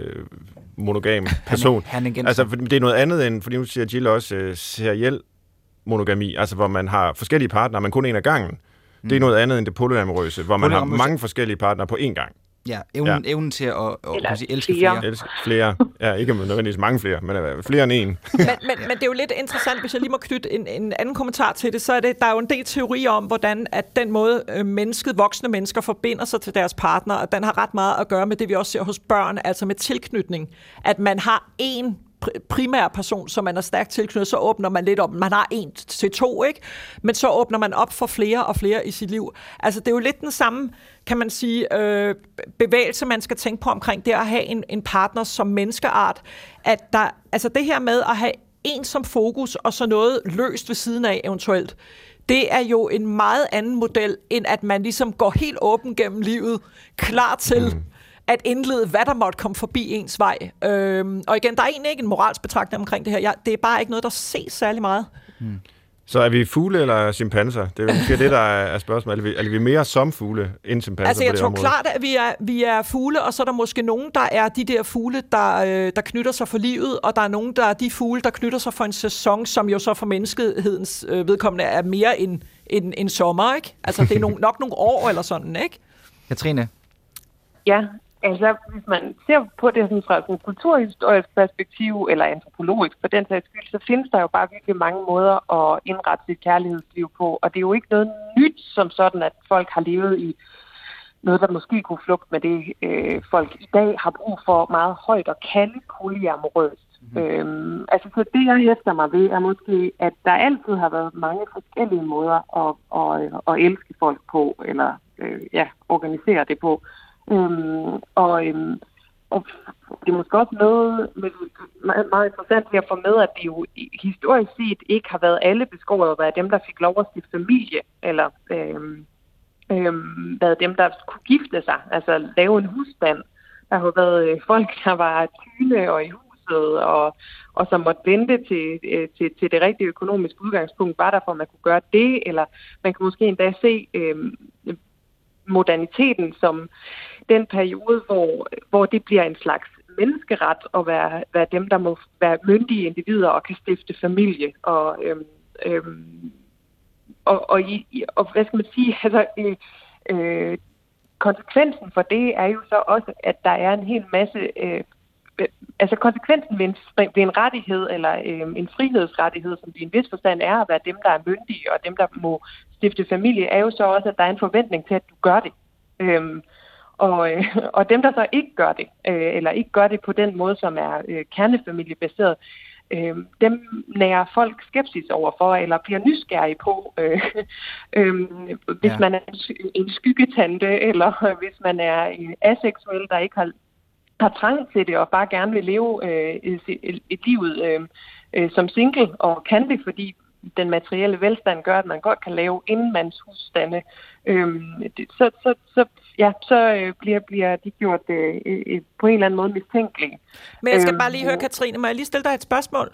monogam person. Han han altså, for det er noget andet end, fordi nu siger Jill også, øh, seriel monogami, altså hvor man har forskellige partnere, men kun en af gangen. Mm. Det er noget andet end det polyamorøse, hvor man har mange forskellige partnere på én gang. Ja, evnen, ja. evnen til at, at, at sige, elske flere. flere. Elske flere. Ja, ikke nødvendigvis mange flere, men flere end en. men, men, men det er jo lidt interessant, hvis jeg lige må knytte en, en anden kommentar til det, så er det, der er jo en del teorier om, hvordan at den måde øh, mennesket, voksne mennesker forbinder sig til deres partner, og den har ret meget at gøre med det, vi også ser hos børn, altså med tilknytning. At man har en primær person, som man er stærkt tilknyttet, så åbner man lidt op. Man har en til to, ikke? Men så åbner man op for flere og flere i sit liv. Altså, det er jo lidt den samme, kan man sige, øh, bevægelse, man skal tænke på omkring det at have en, en partner som menneskeart. At der, altså det her med at have en som fokus, og så noget løst ved siden af eventuelt, det er jo en meget anden model, end at man ligesom går helt åben gennem livet, klar til mm at indlede, hvad der måtte komme forbi ens vej. Øhm, og igen, der er egentlig ikke en moralsk betragtning omkring det her. Jeg, det er bare ikke noget, der ses særlig meget. Hmm. Så er vi fugle eller chimpanser? Det er måske det, der er spørgsmålet. Er vi, er vi mere som fugle end chimpanser Altså, jeg på det tror område? klart, at vi er, vi er fugle, og så er der måske nogen, der er de der fugle, der, øh, der knytter sig for livet, og der er nogen, der er de fugle, der knytter sig for en sæson, som jo så for menneskehedens øh, vedkommende er mere end, end, end sommer, ikke? Altså, det er nogle, nok nogle år eller sådan, ikke? Katrine? Ja, altså hvis man ser på det sådan fra sådan kulturhistorisk perspektiv, eller antropologisk for den sags skyld, så findes der jo bare virkelig mange måder at indrette sit kærlighedsliv på. Og det er jo ikke noget nyt som sådan, at folk har levet i noget, der måske kunne flugte med det, øh, folk i dag har brug for meget højt og kalde polyamorøst. Mm. Øhm, altså, så det, jeg hæfter mig ved, er måske, at der altid har været mange forskellige måder at, at, at elske folk på, eller øh, ja, organisere det på. Øhm, og, øhm, og det er måske også noget med, meget, meget interessant ved at få med, at det jo historisk set ikke har været alle beskåret at være dem, der fik lov at stifte familie, eller øhm, øhm, været dem, der kunne gifte sig, altså lave en husband. Der har jo været øh, folk, der var tyne og i huset, og, og som måtte vente til, øh, til, til det rigtige økonomiske udgangspunkt, bare derfor, at man kunne gøre det, eller man kan måske endda se øhm, moderniteten som den periode, hvor, hvor det bliver en slags menneskeret at være, være dem, der må være myndige individer og kan stifte familie. Og, øhm, øhm, og, og, i, og hvad skal man sige, altså, øh, øh, konsekvensen for det er jo så også, at der er en hel masse, øh, øh altså konsekvensen ved en, ved en rettighed eller øh, en frihedsrettighed, som i en vis forstand er at være dem, der er myndige og dem, der må stifte familie, er jo så også, at der er en forventning til, at du gør det. Øh, og, øh, og dem, der så ikke gør det, øh, eller ikke gør det på den måde, som er øh, kernefamiliebaseret, øh, dem nærer folk skepsis overfor, eller bliver nysgerrige på, øh, øh, hvis ja. man er en skyggetante, eller hvis man er en aseksuel, der ikke har, har trang til det, og bare gerne vil leve øh, et, et liv øh, øh, som single, og kan det, fordi den materielle velstand gør, at man godt kan lave indmandshusstande, øhm, det, så, så, så, ja, så øh, bliver, bliver de gjort øh, øh, på en eller anden måde mistænkelige. Men jeg skal øhm, bare lige høre, Katrine, må jeg lige stille dig et spørgsmål?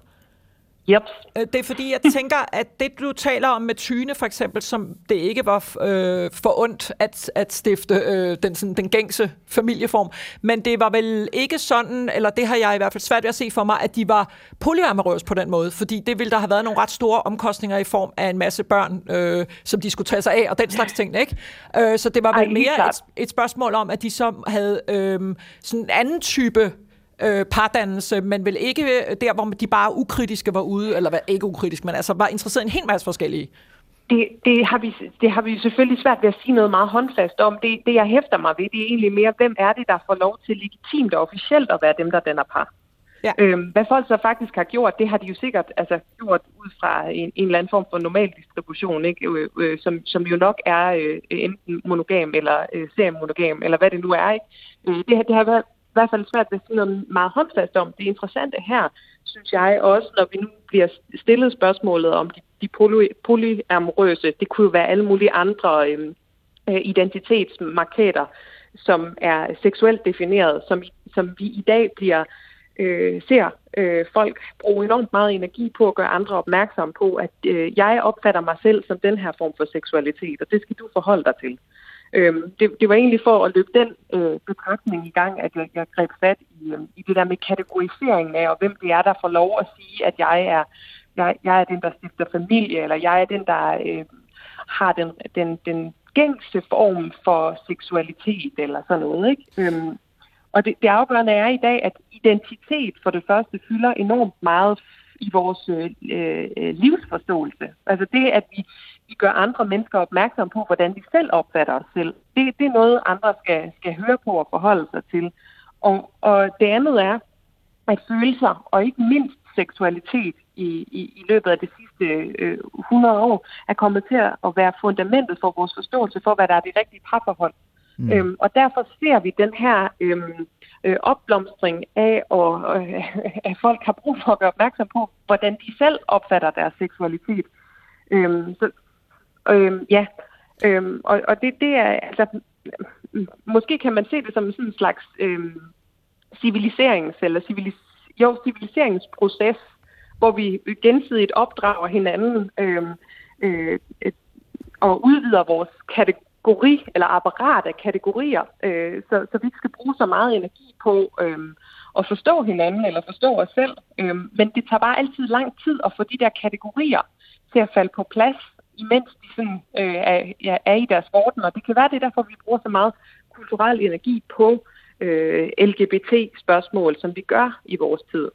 Yep. Øh, det er fordi, jeg tænker, at det du taler om med Tyne for eksempel, som det ikke var øh, for ondt at, at stifte øh, den, sådan, den gængse familieform, men det var vel ikke sådan, eller det har jeg i hvert fald svært ved at se for mig, at de var polyamorøse på den måde, fordi det ville der have været nogle ret store omkostninger i form af en masse børn, øh, som de skulle tage sig af, og den slags ting, ikke? Øh, så det var vel Ej, mere et, et spørgsmål om, at de så havde øh, sådan en anden type øh, pardannelse, men vel ikke der, hvor de bare ukritiske var ude, eller var ikke ukritiske, men altså var interesseret i en hel masse forskellige. Det, det, har vi, det har vi selvfølgelig svært ved at sige noget meget håndfast om. Det, det, jeg hæfter mig ved, det er egentlig mere, hvem er det, der får lov til legitimt og officielt at være dem, der danner par. Ja. Øhm, hvad folk så faktisk har gjort, det har de jo sikkert altså, gjort ud fra en, en eller anden form for normal distribution, ikke? Øh, øh, som, som jo nok er øh, enten monogam eller øh, seriemonogam, eller hvad det nu er. Ikke? Øh, det, det har været hvert fald svært ved at sige noget meget håndfast om. Det interessante her, synes jeg også, når vi nu bliver stillet spørgsmålet om de, de poly, polyamorøse, det kunne jo være alle mulige andre øhm, øh, identitetsmarkater, som er seksuelt defineret, som, som vi i dag bliver øh, ser øh, folk bruge enormt meget energi på at gøre andre opmærksom på, at øh, jeg opfatter mig selv som den her form for seksualitet, og det skal du forholde dig til. Øhm, det, det var egentlig for at løbe den øh, betragtning i gang, at jeg, jeg greb fat i, øh, i det der med kategoriseringen af, og hvem det er, der får lov at sige, at jeg er, jeg, jeg er den, der stifter familie, eller jeg er den, der øh, har den, den, den gængse form for seksualitet, eller sådan noget. Ikke? Øhm, og det, det afgørende er i dag, at identitet for det første fylder enormt meget i vores øh, øh, livsforståelse. Altså det, at vi, vi gør andre mennesker opmærksom på, hvordan de selv opfatter os selv, det, det er noget, andre skal, skal høre på og forholde sig til. Og, og det andet er, at følelser, og ikke mindst seksualitet i, i, i løbet af de sidste øh, 100 år, er kommet til at være fundamentet for vores forståelse for, hvad der er det rigtige parforhold. Mm. Øhm, og derfor ser vi den her øhm, øh, opblomstring af, og, øh, at folk har brug for at gøre opmærksom på, hvordan de selv opfatter deres seksualitet. Øhm, så, øhm, ja, øhm, og, og det, det er, altså, måske kan man se det som sådan en slags øhm, civiliserings, eller civilis, jo, civiliseringsproces, hvor vi gensidigt opdrager hinanden øhm, øh, og udvider vores kategori eller apparat af kategorier, øh, så, så vi ikke skal bruge så meget energi på øh, at forstå hinanden eller forstå os selv. Øh, men det tager bare altid lang tid at få de der kategorier til at falde på plads, imens de sådan, øh, er, ja, er i deres orden. Og det kan være, det er derfor, vi bruger så meget kulturel energi på øh, LGBT-spørgsmål, som vi gør i vores tid.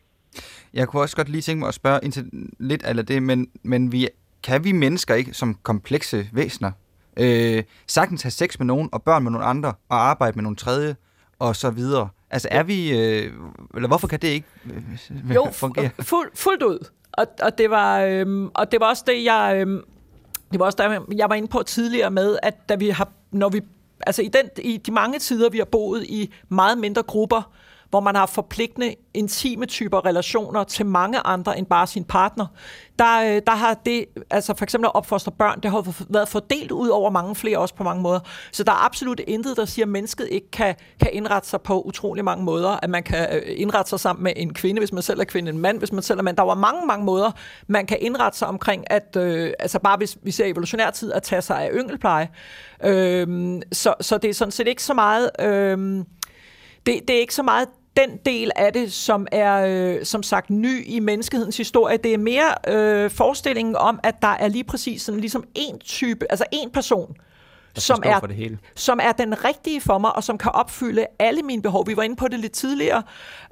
Jeg kunne også godt lige tænke mig at spørge ind til lidt af det, men, men vi, kan vi mennesker ikke som komplekse væsener øh, sagtens have sex med nogen, og børn med nogle andre, og arbejde med nogle tredje, og så videre? Altså er vi, øh, eller hvorfor kan det ikke øh, jo, fungere? Jo, fuld, fuldt ud. Og, og, det var, øh, og det var også det, jeg... Øh, det var også der, jeg var inde på tidligere med, at da vi har, når vi, altså i, den, i de mange tider, vi har boet i meget mindre grupper, hvor man har forpligtende, intime typer relationer til mange andre end bare sin partner, der, øh, der har det, altså for eksempel at opfostre børn, det har været fordelt ud over mange flere også på mange måder. Så der er absolut intet, der siger, at mennesket ikke kan, kan indrette sig på utrolig mange måder. At man kan øh, indrette sig sammen med en kvinde, hvis man selv er kvinde, en mand, hvis man selv er mand. Der var mange, mange måder, man kan indrette sig omkring, at øh, altså bare hvis vi ser evolutionær tid, at tage sig af yngelpleje. Øh, så, så det er sådan set ikke så meget... Øh, det, det er ikke så meget den del af det, som er øh, som sagt ny i menneskehedens historie, det er mere øh, forestillingen om, at der er lige præcis sådan ligesom en type, altså en person, som er, for det hele. som er den rigtige for mig, og som kan opfylde alle mine behov. Vi var inde på det lidt tidligere.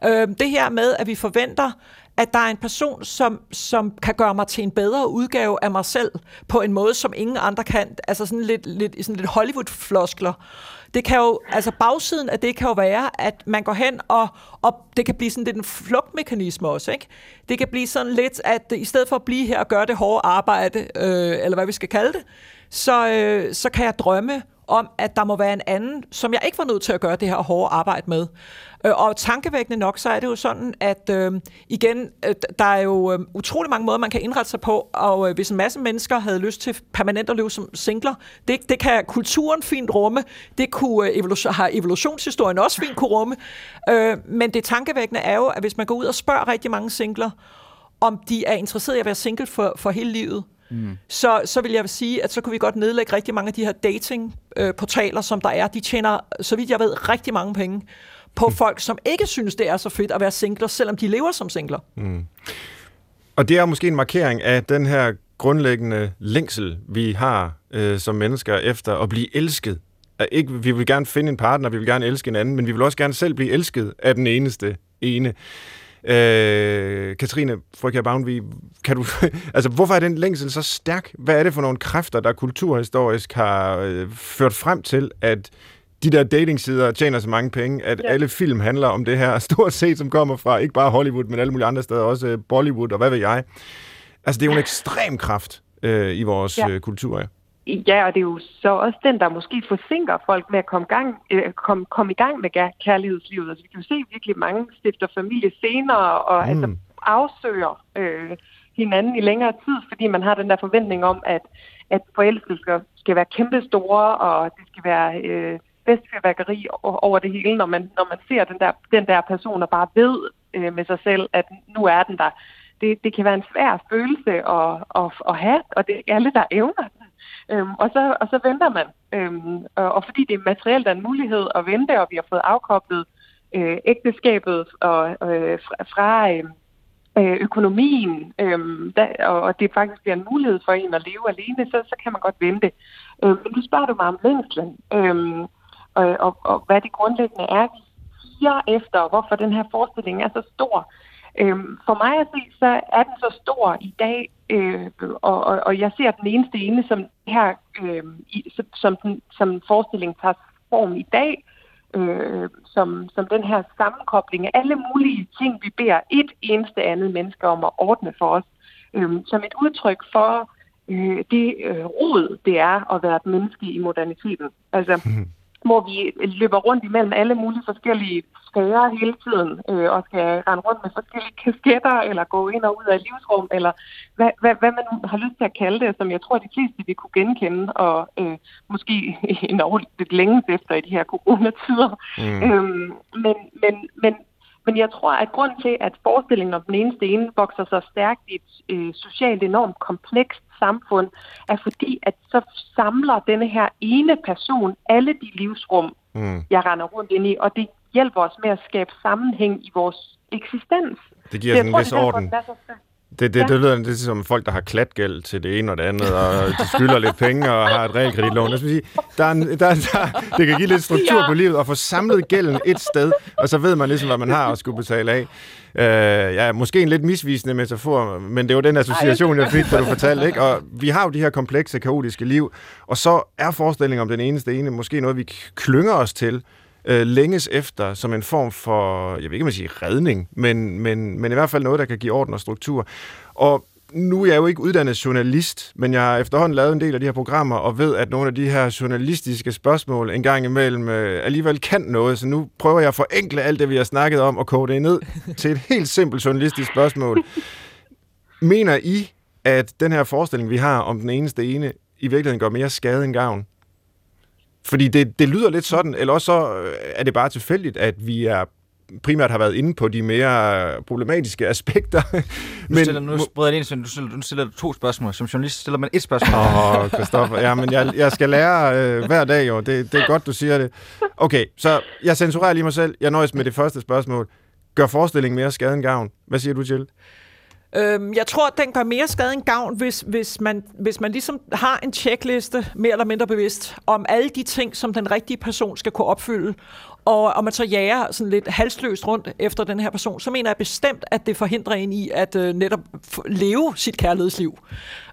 Øh, det her med, at vi forventer, at der er en person, som, som kan gøre mig til en bedre udgave af mig selv, på en måde, som ingen andre kan. Altså sådan lidt, lidt, sådan lidt Hollywood-floskler. Det kan jo, altså bagsiden af det kan jo være, at man går hen og, og det kan blive sådan lidt en flugtmekanisme også, ikke? Det kan blive sådan lidt, at i stedet for at blive her og gøre det hårde arbejde, øh, eller hvad vi skal kalde det, så, øh, så kan jeg drømme om, at der må være en anden, som jeg ikke var nødt til at gøre det her hårde arbejde med. Øh, og tankevækkende nok, så er det jo sådan, at øh, igen, øh, der er jo øh, utrolig mange måder, man kan indrette sig på, og øh, hvis en masse mennesker havde lyst til permanent at leve som singler, det, det kan kulturen fint rumme, det kunne øh, evolution, har evolutionshistorien også fint kunne rumme, øh, men det tankevækkende er jo, at hvis man går ud og spørger rigtig mange singler, om de er interesseret i at være single for, for hele livet, Mm. Så, så vil jeg sige, at så kunne vi godt nedlægge rigtig mange af de her datingportaler, øh, som der er. De tjener, så vidt jeg ved, rigtig mange penge på mm. folk, som ikke synes, det er så fedt at være singler, selvom de lever som singler. Mm. Og det er måske en markering af den her grundlæggende længsel, vi har øh, som mennesker efter at blive elsket. At ikke, vi vil gerne finde en partner, vi vil gerne elske en anden, men vi vil også gerne selv blive elsket af den eneste ene. Øh, Katrine Frøkjær Bavnvig, kan du, altså, hvorfor er den længsel så stærk? Hvad er det for nogle kræfter, der kulturhistorisk har øh, ført frem til, at de der datingsider tjener så mange penge, at ja. alle film handler om det her, stort set, som kommer fra ikke bare Hollywood, men alle mulige andre steder, også øh, Bollywood og hvad ved jeg. Altså, det er jo en ekstrem kraft øh, i vores ja. øh, kultur. Ja. Ja, og det er jo så også den, der måske forsinker folk med at komme, gang, øh, komme, komme i gang med kærlighedslivet. Altså, vi kan jo se virkelig mange stifter familie senere og mm. altså, afsøger øh, hinanden i længere tid, fordi man har den der forventning om, at, at forelskelser skal være kæmpe store, og det skal være øh, festfyrværkeri over det hele, når man, når man ser den der, den der person og bare ved øh, med sig selv, at nu er den der. Det, det kan være en svær følelse at, at, at have, og det er alle, der evner den. Øhm, og, så, og så venter man. Øhm, og, og fordi det er materielt er en mulighed at vente, og vi har fået afkoblet øh, ægteskabet og, øh, fra, fra øh, øh, økonomien, øh, der, og, og det faktisk bliver en mulighed for en at leve alene, så, så kan man godt vente. Øh, men nu spørger du mig om længslen, øh, og, og, og hvad det grundlæggende er, vi siger efter, og hvorfor den her forestilling er så stor. Øhm, for mig at se, så er den så stor i dag, øh, og, og, og jeg ser den eneste ene, som her, øh, i, som, den, som forestilling tager form i dag, øh, som, som den her sammenkobling af alle mulige ting, vi beder et eneste andet menneske om at ordne for os, øh, som et udtryk for øh, det øh, rod, det er at være et menneske i moderniteten. Altså, hvor vi løber rundt imellem alle mulige forskellige sfærer hele tiden, øh, og skal rende rundt med forskellige kasketter, eller gå ind og ud af livsrum, eller hvad, hvad, hvad man har lyst til at kalde det, som jeg tror, de fleste vil kunne genkende, og øh, måske endnu lidt længe efter i de her coronatider. Mm. Øhm, men, men, men Men jeg tror, at grund til, at forestillingen om den eneste ene vokser så stærkt i et øh, socialt enormt komplekst samfund, er fordi, at så samler denne her ene person alle de livsrum, mm. jeg render rundt ind i, og det hjælper os med at skabe sammenhæng i vores eksistens. Det giver sådan en vis orden. Det, det, ja. det lyder er som folk, der har klatgæld til det ene og det andet, og de skylder lidt penge og har et realkreditlån. Sige, der er, der, der, det kan give lidt struktur ja. på livet og få samlet gælden et sted, og så ved man ligesom, hvad man har at skulle betale af. Uh, ja, måske en lidt misvisende metafor, men det var den association, jeg fik, da du fortalte. Ikke? Og vi har jo de her komplekse, kaotiske liv, og så er forestillingen om den eneste ene måske noget, vi klynger os til, øh, længes efter som en form for, jeg ved ikke, man sige redning, men, men, men i hvert fald noget, der kan give orden og struktur. Og nu er jeg jo ikke uddannet journalist, men jeg har efterhånden lavet en del af de her programmer, og ved, at nogle af de her journalistiske spørgsmål en gang imellem øh, alligevel kan noget, så nu prøver jeg at forenkle alt det, vi har snakket om, og kode det ned til et helt simpelt journalistisk spørgsmål. Mener I, at den her forestilling, vi har om den eneste ene, i virkeligheden gør mere skade end gavn? Fordi det, det lyder lidt sådan, eller også så øh, er det bare tilfældigt, at vi er primært har været inde på de mere problematiske aspekter. Men, nu, stiller, nu spreder jeg ind, så du stiller, du stiller to spørgsmål. Som journalist stiller man et spørgsmål. Åh, oh, Christoffer. Ja, men jeg, jeg skal lære øh, hver dag, jo. Det, det er godt, du siger det. Okay, så jeg censurerer lige mig selv. Jeg nøjes med det første spørgsmål. Gør forestillingen mere skade end gavn? Hvad siger du, Jill? Øhm, jeg tror, at den gør mere skade end gavn, hvis, hvis, man, hvis man ligesom har en checkliste, mere eller mindre bevidst, om alle de ting, som den rigtige person skal kunne opfylde, og, og man så jager sådan lidt halsløst rundt efter den her person, så mener jeg bestemt, at det forhindrer en i at øh, netop leve sit kærlighedsliv,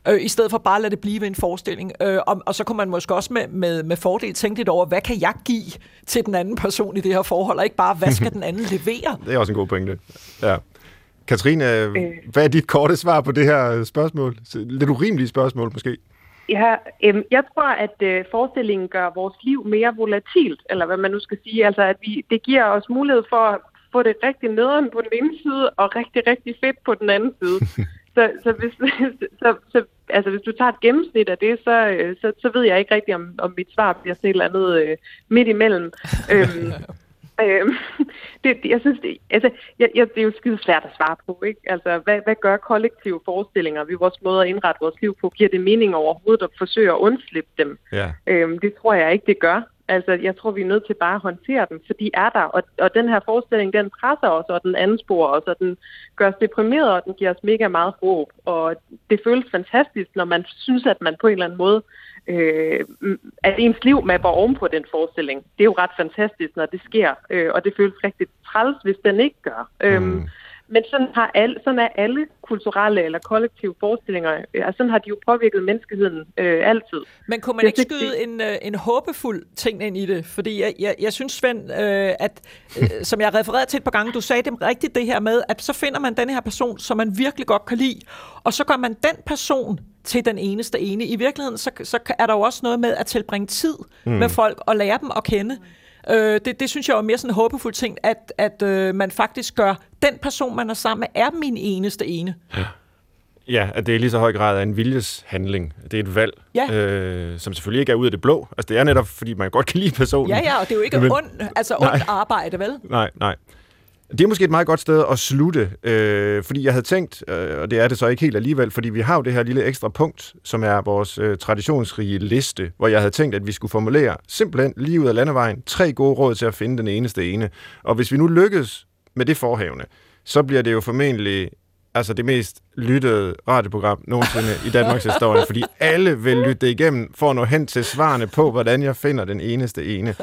øh, i stedet for bare at lade det blive en forestilling. Øh, og, og så kunne man måske også med, med, med fordel tænke lidt over, hvad kan jeg give til den anden person i det her forhold, og ikke bare, hvad skal den anden levere? Det er også en god pointe. Ja. Katrine, øh, hvad er dit korte svar på det her spørgsmål? Lidt urimelige spørgsmål måske. Ja, øh, jeg tror, at øh, forestillingen gør vores liv mere volatilt, eller hvad man nu skal sige. Altså, at vi, det giver os mulighed for at få det rigtig nederen på den ene side, og rigtig, rigtig fedt på den anden side. så, så, hvis, så, så altså, hvis du tager et gennemsnit af det, så, øh, så, så ved jeg ikke rigtig, om, om mit svar bliver sådan et eller andet øh, midt imellem. øhm, Øh, det, jeg synes, det, altså, jeg, jeg, det er jo skide svært at svare på, ikke? Altså, hvad, hvad gør kollektive forestillinger ved vores måde at indrette vores liv på? Giver det mening overhovedet at forsøge at undslippe dem? Ja. Øh, det tror jeg ikke, det gør. Altså, jeg tror, vi er nødt til bare at håndtere dem, for de er der, og, og den her forestilling, den presser os, og den ansporer os, og den gør os deprimeret, og den giver os mega meget håb, og det føles fantastisk, når man synes, at man på en eller anden måde øh, mm, at ens liv mapper oven på den forestilling. Det er jo ret fantastisk, når det sker, øh, og det føles rigtig træls, hvis den ikke gør. Øhm, mm. Øhm, men sådan, har alle, sådan er alle kulturelle eller kollektive forestillinger, øh, altså sådan har de jo påvirket menneskeheden øh, altid. Men kunne man ikke skyde en, øh, en håbefuld ting ind i det? Fordi jeg, jeg, jeg synes, Svend, øh, at øh, som jeg refererede til et par gange, du sagde det rigtigt det her med, at så finder man den her person, som man virkelig godt kan lide, og så gør man den person til den eneste ene. I virkeligheden, så, så er der jo også noget med at tilbringe tid mm. med folk og lære dem at kende. Øh, det, det synes jeg er mere sådan en håbefuld ting, at, at øh, man faktisk gør den person, man er sammen med, er min eneste ene. Ja. Ja, at det er lige så høj grad af en viljeshandling. Det er et valg, ja. øh, som selvfølgelig ikke er ud af det blå. Altså, det er netop, fordi man godt kan lide personen. Ja, ja, og det er jo ikke Men, ond, altså ondt arbejde, vel? Nej, nej. Det er måske et meget godt sted at slutte, øh, fordi jeg havde tænkt, øh, og det er det så ikke helt alligevel, fordi vi har jo det her lille ekstra punkt, som er vores øh, traditionsrige liste, hvor jeg havde tænkt, at vi skulle formulere simpelthen lige ud af landevejen tre gode råd til at finde den eneste ene. Og hvis vi nu lykkes med det forhævne, så bliver det jo formentlig altså det mest lyttede radioprogram nogensinde i Danmarks historie, fordi alle vil lytte det igennem for at nå hen til svarene på, hvordan jeg finder den eneste ene.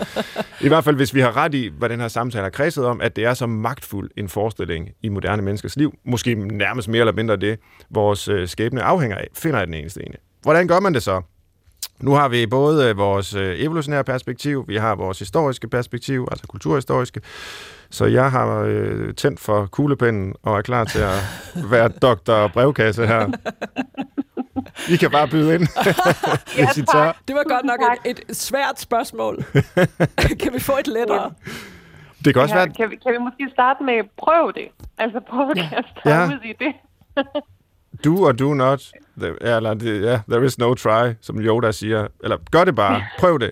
I hvert fald, hvis vi har ret i, hvad den her samtale har kredset om, at det er så magtfuld en forestilling i moderne menneskers liv, måske nærmest mere eller mindre det, vores øh, skæbne afhænger af, finder jeg den eneste ene. Hvordan gør man det så? Nu har vi både øh, vores øh, evolutionære perspektiv, vi har vores historiske perspektiv, altså kulturhistoriske, så jeg har øh, tændt for kuglepinden og er klar til at være doktor brevkasse her. I kan bare byde ind, ja, hvis I tør. Det var godt nok et, et svært spørgsmål. kan vi få et lettere? Det kan også ja, være... Kan vi, kan vi måske starte med at prøve det? Altså prøve at kaste ja. ud i det. do or do not. The, eller, det, ja, there is no try, som Yoda siger. Eller gør det bare. Prøv det.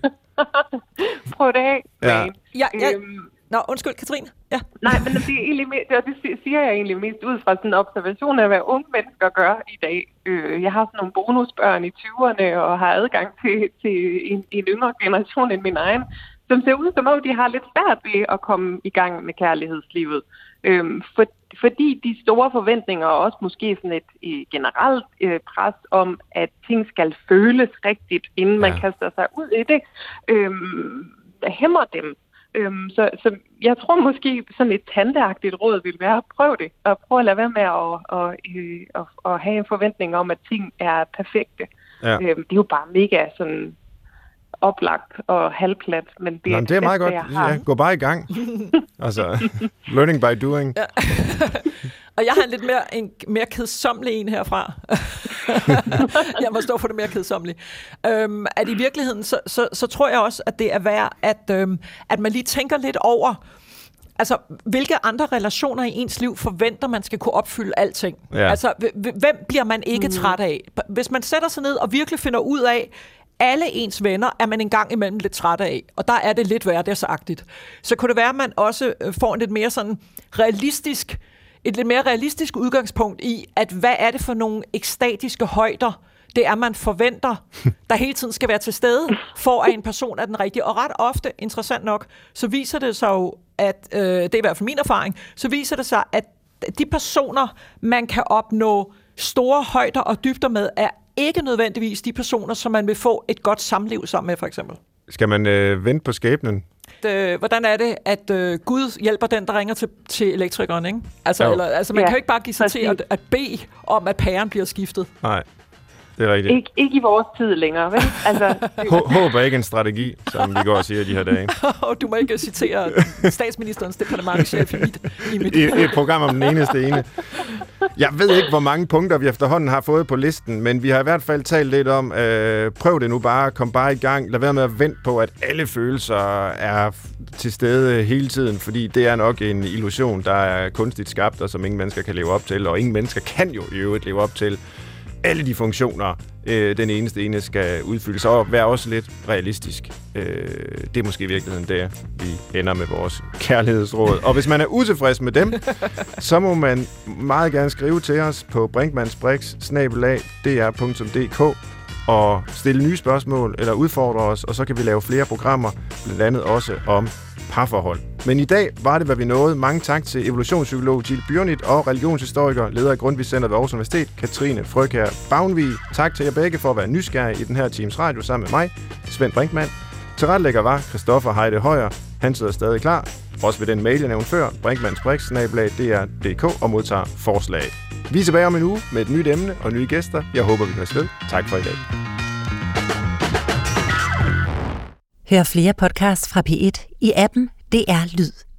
Prøv det af. Ja. Ja, ja. Øhm, Nå, undskyld, Katrine. Ja. Nej, men det, er egentlig, det, det siger jeg egentlig mest ud fra sådan en observation af, hvad unge mennesker gør i dag. Øh, jeg har sådan nogle bonusbørn i 20'erne og har adgang til, til en, en yngre generation end min egen, som ser ud som om, de har lidt svært ved at komme i gang med kærlighedslivet. Øhm, for, fordi de store forventninger og også måske sådan et, et generelt øh, pres om, at ting skal føles rigtigt, inden ja. man kaster sig ud i det, øhm, hæmmer dem. Øhm, så, så jeg tror måske sådan et tanteagtigt råd vil være at prøve det, og prøve at lade være med at, at, at, at have en forventning om, at ting er perfekte. Ja. Øhm, det er jo bare mega sådan oplagt og halvplat, men det Nå, er det, det er meget godt. Ja, gå bare i gang. altså, learning by doing. Ja. og jeg har en lidt mere, en mere kedsommelig en herfra. Jeg må stå for det mere kedsommelige. Øhm, at i virkeligheden, så, så, så tror jeg også, at det er værd, at, øhm, at man lige tænker lidt over, Altså, hvilke andre relationer i ens liv forventer man skal kunne opfylde alting? Ja. Altså, hvem bliver man ikke mm. træt af? Hvis man sætter sig ned og virkelig finder ud af, alle ens venner er man en gang imellem lidt træt af, og der er det lidt hverdagsagtigt. Så kunne det være, at man også øh, får en lidt mere sådan realistisk, et lidt mere realistisk udgangspunkt i, at hvad er det for nogle ekstatiske højder, det er, man forventer, der hele tiden skal være til stede, for at en person er den rigtige. Og ret ofte, interessant nok, så viser det sig jo, at, øh, det er i hvert fald min erfaring, så viser det sig, at de personer, man kan opnå store højder og dybder med, er ikke nødvendigvis de personer, som man vil få et godt samliv sammen med, for eksempel. Skal man øh, vente på skæbnen? Det, hvordan er det, at øh, Gud hjælper den, der ringer til, til elektrikeren, ikke? Altså, eller, altså man ja, kan jo ikke bare give sig til at, at bede om, at pæren bliver skiftet. Nej. Det er rigtigt. Ik- ikke i vores tid længere, vel? Altså, Håb er ikke en strategi, som vi går og siger de her dage. du må ikke citere statsministerens departementchef i mit... I, mit. I et program om den eneste ene. Jeg ved ikke, hvor mange punkter vi efterhånden har fået på listen, men vi har i hvert fald talt lidt om, øh, prøv det nu bare, kom bare i gang. Lad være med at vente på, at alle følelser er til stede hele tiden, fordi det er nok en illusion, der er kunstigt skabt, og som ingen mennesker kan leve op til, og ingen mennesker kan jo i øvrigt leve op til alle de funktioner, øh, den eneste ene skal udfylde. Så være også lidt realistisk. Øh, det er måske i virkeligheden der, vi ender med vores kærlighedsråd. Og hvis man er utilfreds med dem, så må man meget gerne skrive til os på brinkmansbrix.dr.dk og stille nye spørgsmål eller udfordre os, og så kan vi lave flere programmer, blandt andet også om parforhold. Men i dag var det, hvad vi nåede. Mange tak til evolutionspsykolog Jill Bjørnit og religionshistoriker, leder af Grundtvig Center ved Aarhus Universitet, Katrine Frøkær Bavnvig. Tak til jer begge for at være nysgerrige i den her Teams Radio sammen med mig, Svend Brinkmann. Tilrettelægger var Christoffer Heide Højer. Han sidder stadig klar. Også ved den mail, jeg nævnte før, brinkmannsbrix.dr.dk og modtager forslag. Vi er tilbage om en uge med et nyt emne og nye gæster. Jeg håber, vi kan ved. Tak for i dag. Hør flere podcasts fra P1 i appen DR Lyd.